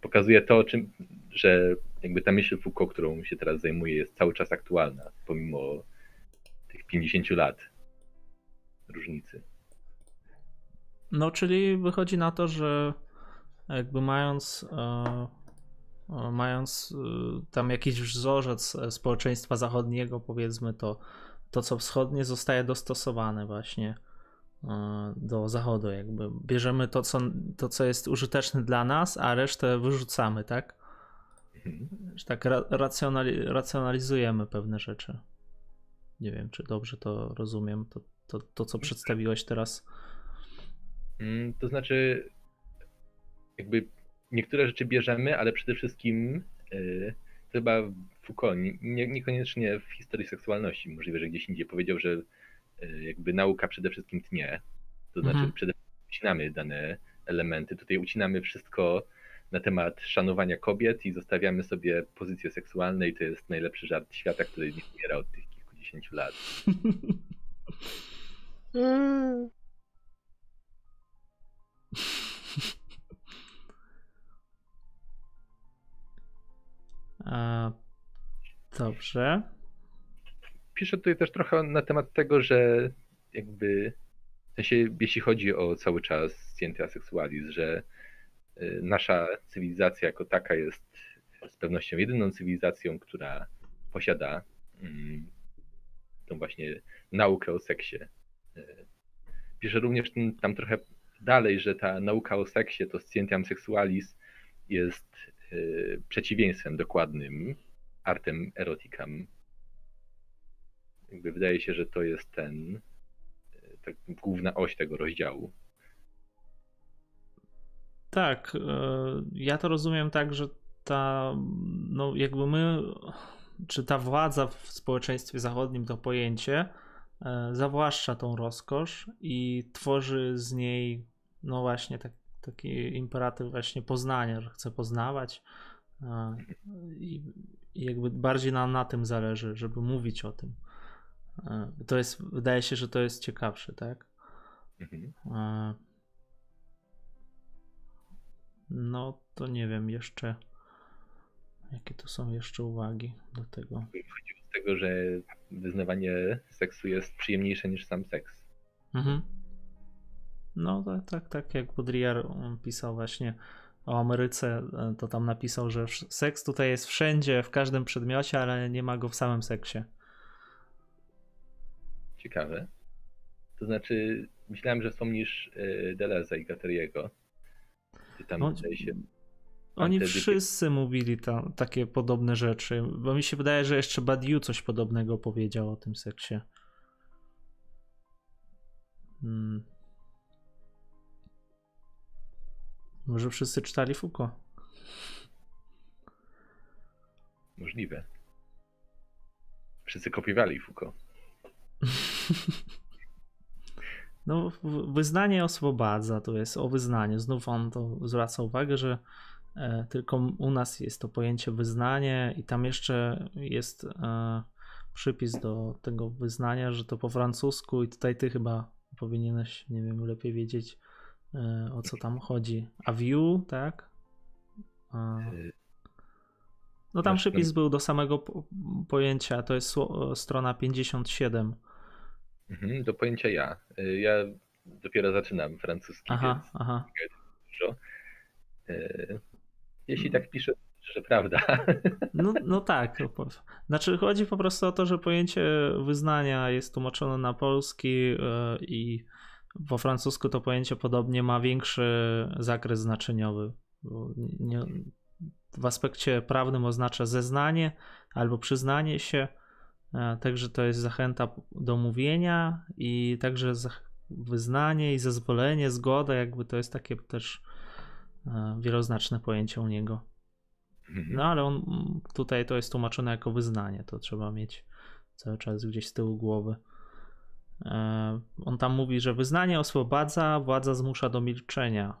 pokazuje to, czym, że jakby ta myśl Foucault, którą się teraz zajmuje, jest cały czas aktualna, pomimo tych 50 lat różnicy. No, czyli wychodzi na to, że jakby mając, e, e mając e, tam jakiś wzorzec społeczeństwa zachodniego, powiedzmy, to to, co wschodnie, zostaje dostosowane właśnie E, do zachodu, jakby bierzemy to co, to, co jest użyteczne dla nas, a resztę wyrzucamy, tak? Mhm. Tak racjonali racjonalizujemy pewne rzeczy. Nie wiem, czy dobrze to rozumiem, to, to, to co przedstawiłeś teraz. Mm, to znaczy, jakby niektóre rzeczy bierzemy, ale przede wszystkim yy, chyba Foucault, nie, niekoniecznie w historii seksualności, możliwe, że gdzieś indziej powiedział, że Y, jakby nauka przede wszystkim tnie. To znaczy mhm. przede wszystkim ucinamy dane elementy. Tutaj ucinamy wszystko na temat szanowania kobiet i zostawiamy sobie pozycje seksualne i to jest najlepszy żart świata, który nie umiera od tych kilkudziesięciu lat. A, dobrze piszę tutaj też trochę na temat tego, że jakby w sensie, jeśli chodzi o cały czas scientia sexualis, że y, nasza cywilizacja jako taka jest z pewnością jedyną cywilizacją, która posiada mm, tą właśnie naukę o seksie. Piszę również tam trochę dalej, że ta nauka o seksie, to scientiam sexualis jest y, przeciwieństwem dokładnym artem erotikam jakby wydaje się, że to jest ten, tak, główna oś tego rozdziału. Tak, ja to rozumiem tak, że ta, no jakby my, czy ta władza w społeczeństwie zachodnim, to pojęcie, E, zawłaszcza tą rozkosz i tworzy z niej, no właśnie, tak, taki imperatyw właśnie poznania, że chce poznawać. E, I, i jakby bardziej nam na tym zależy, żeby mówić o tym. E, to jest, wydaje się, że to jest ciekawsze, tak? Mhm. No to nie wiem jeszcze, jakie tu są jeszcze uwagi do tego z tego, że wyznawanie seksu jest przyjemniejsze niż sam seks. Mhm. No tak, tak, tak jak Baudrillard pisał właśnie o Ameryce, e, to tam napisał, że seks tutaj jest wszędzie, w każdym przedmiocie, ale nie ma go w samym seksie. Ciekawe. To znaczy, myślałem, że wspomnisz e, Deleza i Gateriego. Tam no, się oni wszyscy mówili tam takie podobne rzeczy, bo mi się wydaje, że jeszcze Badiou coś podobnego powiedział o tym seksie. Hmm. Może wszyscy czytali Foucault? Możliwe. Wszyscy kopiowali Foucault. No, wyznanie oswobadza, to jest o wyznaniu. Znów on to zwraca uwagę, że tylko u nas jest to pojęcie wyznanie i tam jeszcze jest e, przypis do tego wyznania, że to po francusku i tutaj ty chyba powinieneś, nie wiem, lepiej wiedzieć e, o co tam chodzi. A view, tak? No tam przypis był do samego pojęcia, to jest strona 57. Mhm, do pojęcia ja. Ja dopiero zaczynam francuski, aha, więc aha. dużo. Jeśli tak pisze, że prawda. No, no tak. Znaczy chodzi po prostu o to, że pojęcie wyznania jest tłumaczone na polski e, i po francusku to pojęcie podobnie ma większy zakres znaczeniowy. W aspekcie prawnym oznacza zeznanie albo przyznanie się, e, także to jest zachęta do mówienia i także wyznanie i zezwolenie, zgoda, jakby to jest takie też wieloznaczne pojęcie u niego. Mhm. No ale on tutaj to jest tłumaczone jako wyznanie, to trzeba mieć cały czas gdzieś z tyłu głowy. E, on tam mówi, że wyznanie oswobadza, władza zmusza do milczenia.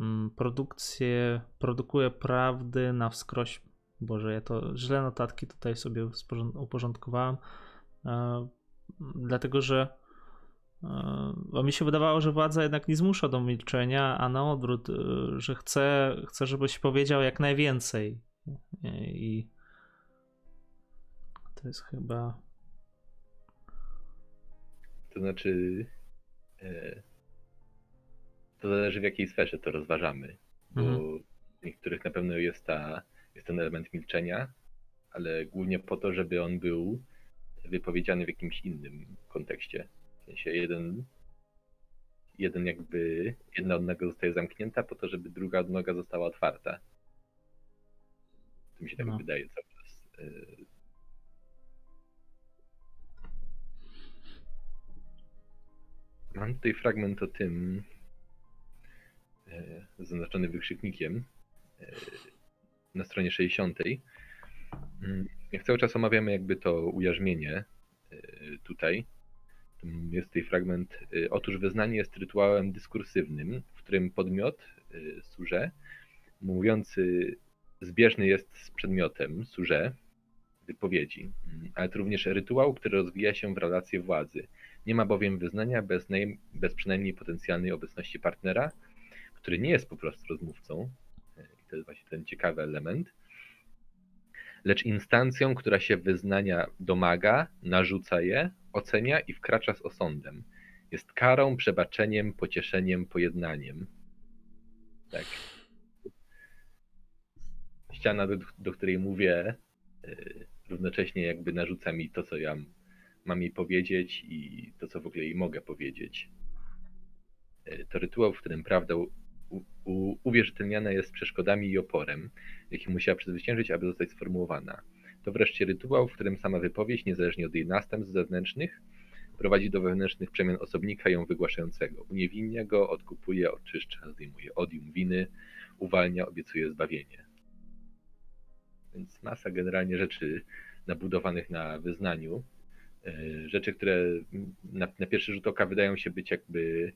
Mm, produkcję, produkuje prawdy na wskroś. Boże, ja to źle notatki tutaj sobie uporządkowałem. E, dlatego, że bo mi się wydawało, że władza jednak nie zmusza do milczenia, a na odwrót, y, że chce, chce żebyś powiedział jak najwięcej. I to jest chyba. To znaczy. E, to zależy w jakiej sferze to rozważamy. Bo mhm. w niektórych na pewno jest, ta, jest ten element milczenia, ale głównie po to, żeby on był wypowiedziany w jakimś innym kontekście sensie jeden, jeden jakby, jedna odnoga zostaje zamknięta po to, żeby druga odnoga została otwarta. To mi się tak no. wydaje cały czas. Y, Mam tutaj fragment o tym, y, zaznaczony wykrzyknikiem y, na stronie 60. Mm, jak cały czas omawiamy jakby to ujarzmienie tutaj, jest tutaj fragment. Y, otóż wyznanie jest rytuałem dyskursywnym, w którym podmiot, y, surze, mówiący zbieżny jest z przedmiotem, surze, wypowiedzi, mm, ale to również rytuał, który rozwija się w relacje władzy. Nie ma bowiem wyznania bez, bez przynajmniej potencjalnej obecności partnera, który nie jest po prostu rozmówcą. Y, I to jest właśnie ten ciekawy element lecz instancją, która się wyznania domaga, narzuca je, ocenia i wkracza z osądem. Jest karą, przebaczeniem, pocieszeniem, pojednaniem. Tak. Ściana, do, do której mówię, yy, równocześnie jakby narzuca mi to, co ja mam jej powiedzieć i to, co w ogóle jej mogę powiedzieć. Yy, to rytuał, w którym prawda uwierzytelniana jest przeszkodami i oporem, jakie musiała przezwyciężyć, aby zostać sformułowana. To wreszcie rytuał, w którym sama wypowiedź, niezależnie od jej następstw zewnętrznych, prowadzi do wewnętrznych przemian osobnika ją wygłaszającego. Uniewinnia go, odkupuje, oczyszcza, zdejmuje odium winy, uwalnia, obiecuje zbawienie. Więc masa generalnie rzeczy nabudowanych na wyznaniu, e, rzeczy, które na, na pierwszy rzut oka wydają się być jakby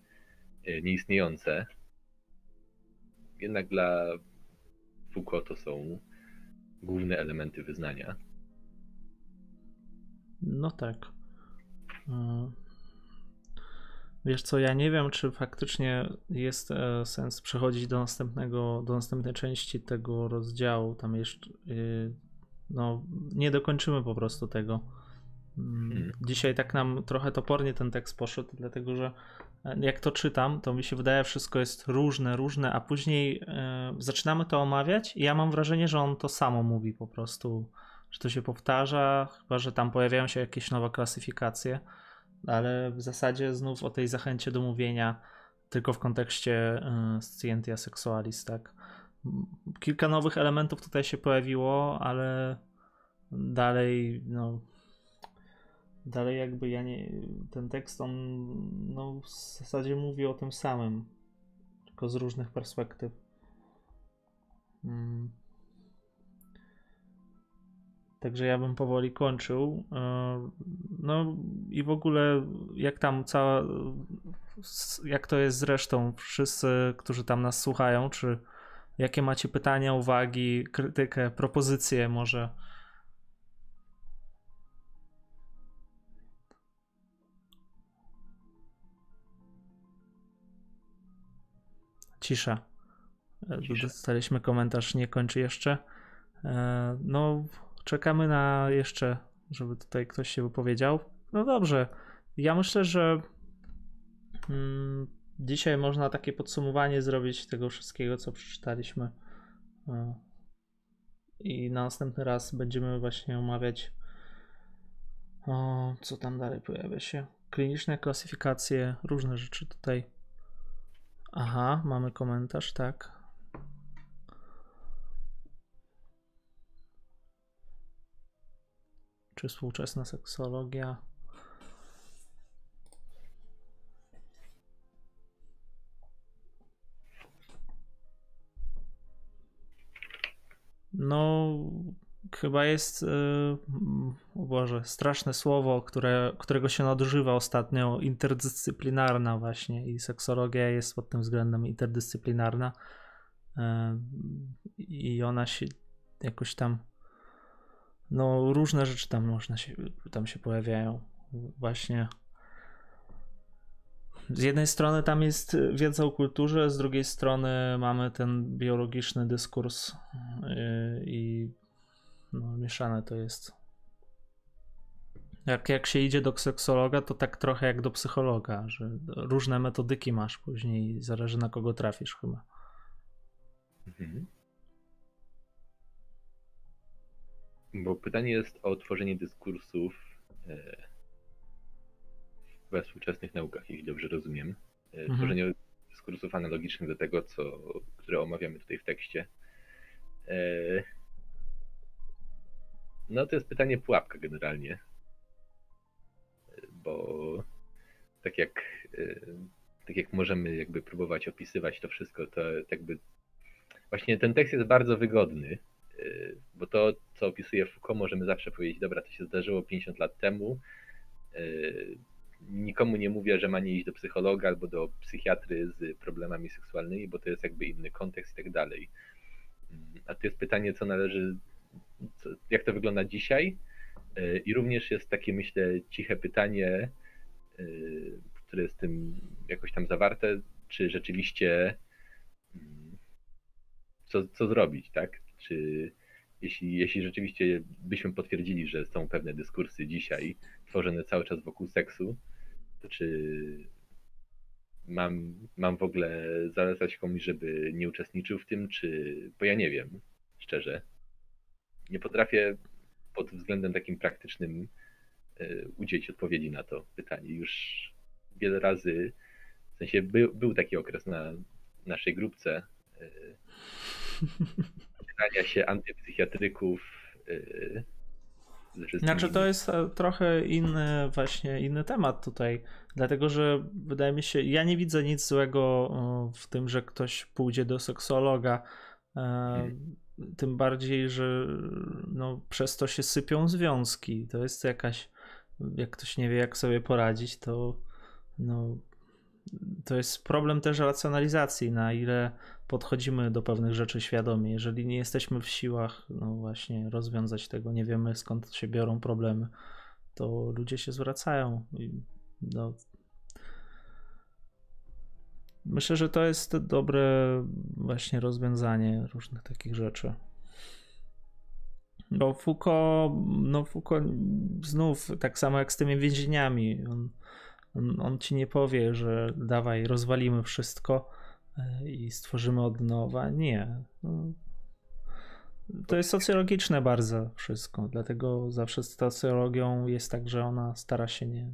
e, nieistniejące, jednak dla Foucault to są główne elementy wyznania. No tak. E, wiesz co, ja nie wiem, czy faktycznie jest e, sens przechodzić do następnego, do następnej części tego rozdziału. Tam jeszcze, e, no, nie dokończymy po prostu tego. Mm, hmm. Dzisiaj tak nam trochę topornie ten tekst poszedł, dlatego że jak to czytam, to mi się wydaje, wszystko jest różne, różne, a później zaczynamy to omawiać i ja mam wrażenie, że on to samo mówi po prostu że to się powtarza, chyba że tam pojawiają się jakieś nowe klasyfikacje, ale w zasadzie znów o tej zachęcie do mówienia tylko w kontekście y, scientia sexualis, tak. Kilka nowych elementów tutaj się pojawiło, ale dalej, no, dalej jakby ja nie, ten tekst on, no, w zasadzie mówi o tym samym, tylko z różnych perspektyw. Mm. Także ja bym powoli kończył. E, no i w ogóle jak tam cała, jak to jest zresztą, wszyscy, którzy tam nas słuchają, czy jakie macie pytania, uwagi, krytykę, propozycje może? Cisza. E, Cisza. Dostaliśmy komentarz, nie kończy jeszcze. E, no, czekamy na jeszcze, żeby tutaj ktoś się wypowiedział. No dobrze. Ja myślę, że hmm, dzisiaj można takie podsumowanie zrobić tego wszystkiego, co przeczytaliśmy. E, I na następny raz będziemy właśnie omawiać, o, co tam dalej pojawia się. Kliniczne klasyfikacje, różne rzeczy tutaj. Aha, mamy komentarz, tak. czy współczesna seksologia. No, chyba jest, yy, o Boże, straszne słowo, które, którego się nadużywa ostatnio, interdyscyplinarna właśnie i seksologia jest pod tym względem interdyscyplinarna yy, i ona się jakoś tam no różne rzeczy tam można się, tam się pojawiają. Właśnie. Z jednej strony tam jest wiedza o kulturze, z drugiej strony mamy ten biologiczny dyskurs yy, i no, mieszane to jest. Jak, jak się idzie do seksologa, to tak trochę jak do psychologa, że różne metodyki masz później, zależy na kogo trafisz chyba. Mhm. Bo pytanie jest o tworzenie dyskursów e, we współczesnych naukach, jeśli dobrze rozumiem. E, mhm. Tworzenie dyskursów analogicznych do tego, co, które omawiamy tutaj w tekście. E, no to jest pytanie pułapka generalnie. Bo tak jak, tak jak możemy jakby próbować opisywać to wszystko, to jakby właśnie ten tekst jest bardzo wygodny Y, bo to, co opisuje Foucault, możemy zawsze powiedzieć, dobra, to się zdarzyło 50 lat temu. Nikomu nie mówię, że ma nie iść do psychologa albo do psychiatry z problemami seksualnymi, bo to jest jakby inny kontekst i tak dalej. Mm, a to jest pytanie, co należy, jak to wygląda dzisiaj. Y, I również jest takie, myślę, ciche pytanie, które jest tym jakoś tam zawarte, czy rzeczywiście mm, co, co zrobić, tak? czy jeśli, jeśli rzeczywiście byśmy potwierdzili, że są pewne dyskursy dzisiaj tworzone cały czas wokół seksu, to czy mam, mam w ogóle zalecać komuś, żeby nie uczestniczył w tym, czy, bo ja nie wiem, szczerze. Nie potrafię pod względem takim praktycznym e, udzielić odpowiedzi na to pytanie. Już wiele razy, w sensie był, był taki okres na naszej grupce, e, pytania się antypsychiatryków, yy, Znaczy to jest e, trochę inny właśnie inny temat tutaj, dlatego że wydaje mi się, ja nie widzę nic złego e, w tym, że ktoś pójdzie do seksologa, hmm. Tym bardziej, że no, przez to się sypią związki. To jest jakaś, jak ktoś nie wie jak sobie poradzić, to no, to jest problem też racjonalizacji, na ile podchodzimy do pewnych rzeczy świadomie. Jeżeli nie jesteśmy w siłach, no właśnie, rozwiązać tego, nie wiemy skąd się biorą problemy, to ludzie się zwracają. No, myślę, że to jest dobre właśnie rozwiązanie różnych takich rzeczy. Bo Foucault, no Foucault znów tak samo jak z tymi więzieniami, on, on, on ci nie powie, że dawaj, rozwalimy wszystko, E, i stworzymy od nowa. Nie. No, to jest socjologiczne bardzo wszystko, dlatego zawsze z socjologią jest tak, że ona stara się nie,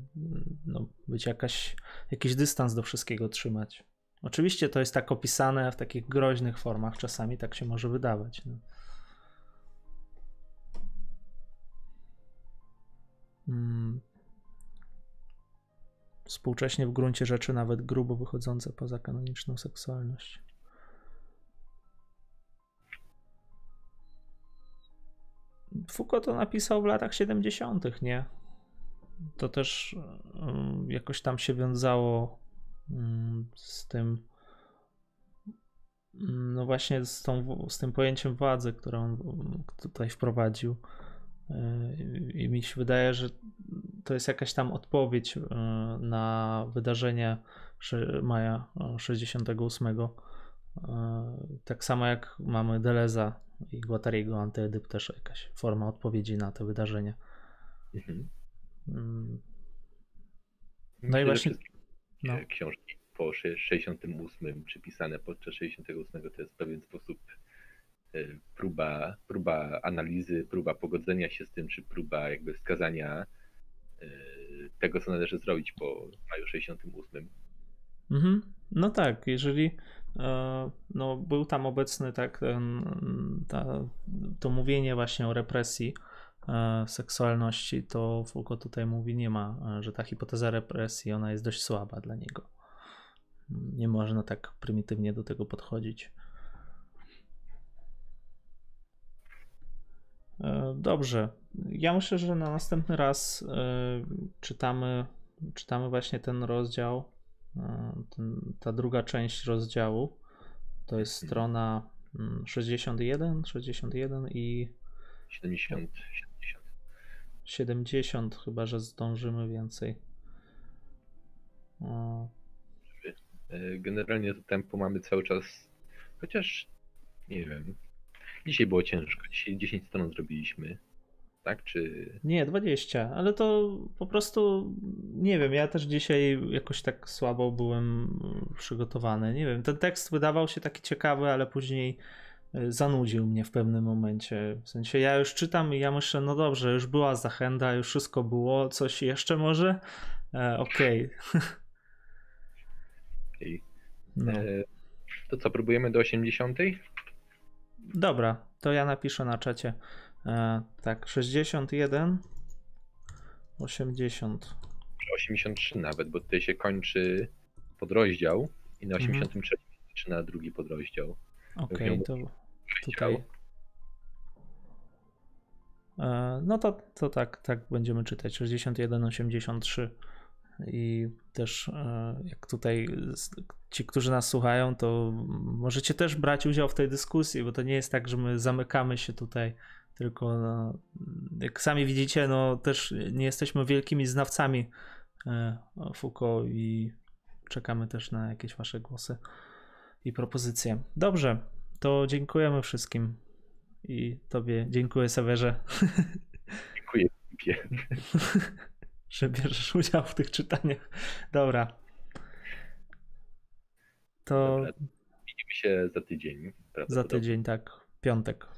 no, być jakaś, jakiś dystans do wszystkiego trzymać. Oczywiście to jest tak opisane w takich groźnych formach, czasami tak się może wydawać. No. Hmm współcześnie w gruncie rzeczy nawet grubo wychodzące poza kanoniczną seksualność. Foucault to napisał w latach 70., nie? To też mm, jakoś tam się wiązało z tym, mm, no właśnie z, tą, z tym pojęciem władzy, które on tutaj wprowadził. I mi się wydaje, że to jest jakaś tam odpowiedź e, na wydarzenie maja 68. E, tak samo jak mamy Deleza i Guattariego Antyedyp też jakaś forma odpowiedzi na te wydarzenia. Mhm. Mm. No i właśnie no. książki po 68 przypisane podczas 68 to jest w pewien sposób e, próba, próba analizy, próba pogodzenia się z tym, czy próba jakby wskazania Y, tego, co należy zrobić po maju 68. Mhm. No tak, jeżeli e, no, był tam obecny tak ten, ta, to mówienie właśnie o represji e, seksualności, to Foucault tutaj mówi, nie ma, e, że ta hipoteza represji, ona jest dość słaba dla niego. Nie można tak prymitywnie do tego podchodzić. Dobrze, ja myślę, że na następny raz e, czytamy, czytamy właśnie ten rozdział, e, ten, ta druga część rozdziału. To jest strona 61, 61 i 70, 70. 70 chyba, że zdążymy więcej. O. E, generalnie to tempo mamy cały czas, chociaż nie wiem. Dzisiaj było ciężko. Dzisiaj 10 stron zrobiliśmy tak? Czy... Nie, 20, ale to po prostu nie wiem, ja też dzisiaj jakoś tak słabo byłem przygotowany. Nie wiem, ten tekst wydawał się taki ciekawy, ale później zanudził mnie w pewnym momencie. W sensie ja już czytam i ja myślę, no dobrze, już była zachęta, już wszystko było, coś jeszcze może? E, Okej. Okay. okay. no. e, to co, próbujemy do 80? Dobra, to ja napiszę na czacie. E, tak, 61, 80. 83 nawet, bo tutaj się kończy podrozdział i na 83 mhm. zaczyna drugi podrozdział. Okej, okay, to tutaj. E, no to, to tak, tak będziemy czytać. 61, 83. I też e, jak tutaj ci, którzy nas słuchają, to możecie też brać udział w tej dyskusji, bo to nie jest tak, że my zamykamy się tutaj tylko no, jak sami widzicie, no też nie jesteśmy wielkimi znawcami e, Foucault i czekamy też na jakieś wasze głosy i propozycje. Dobrze, to dziękujemy wszystkim i tobie dziękuję Sewerze. Dziękuję. że bierzesz udział w tych czytaniach. Dobra. To. Dobra. Widzimy się za tydzień. Za tydzień, tak. Piątek.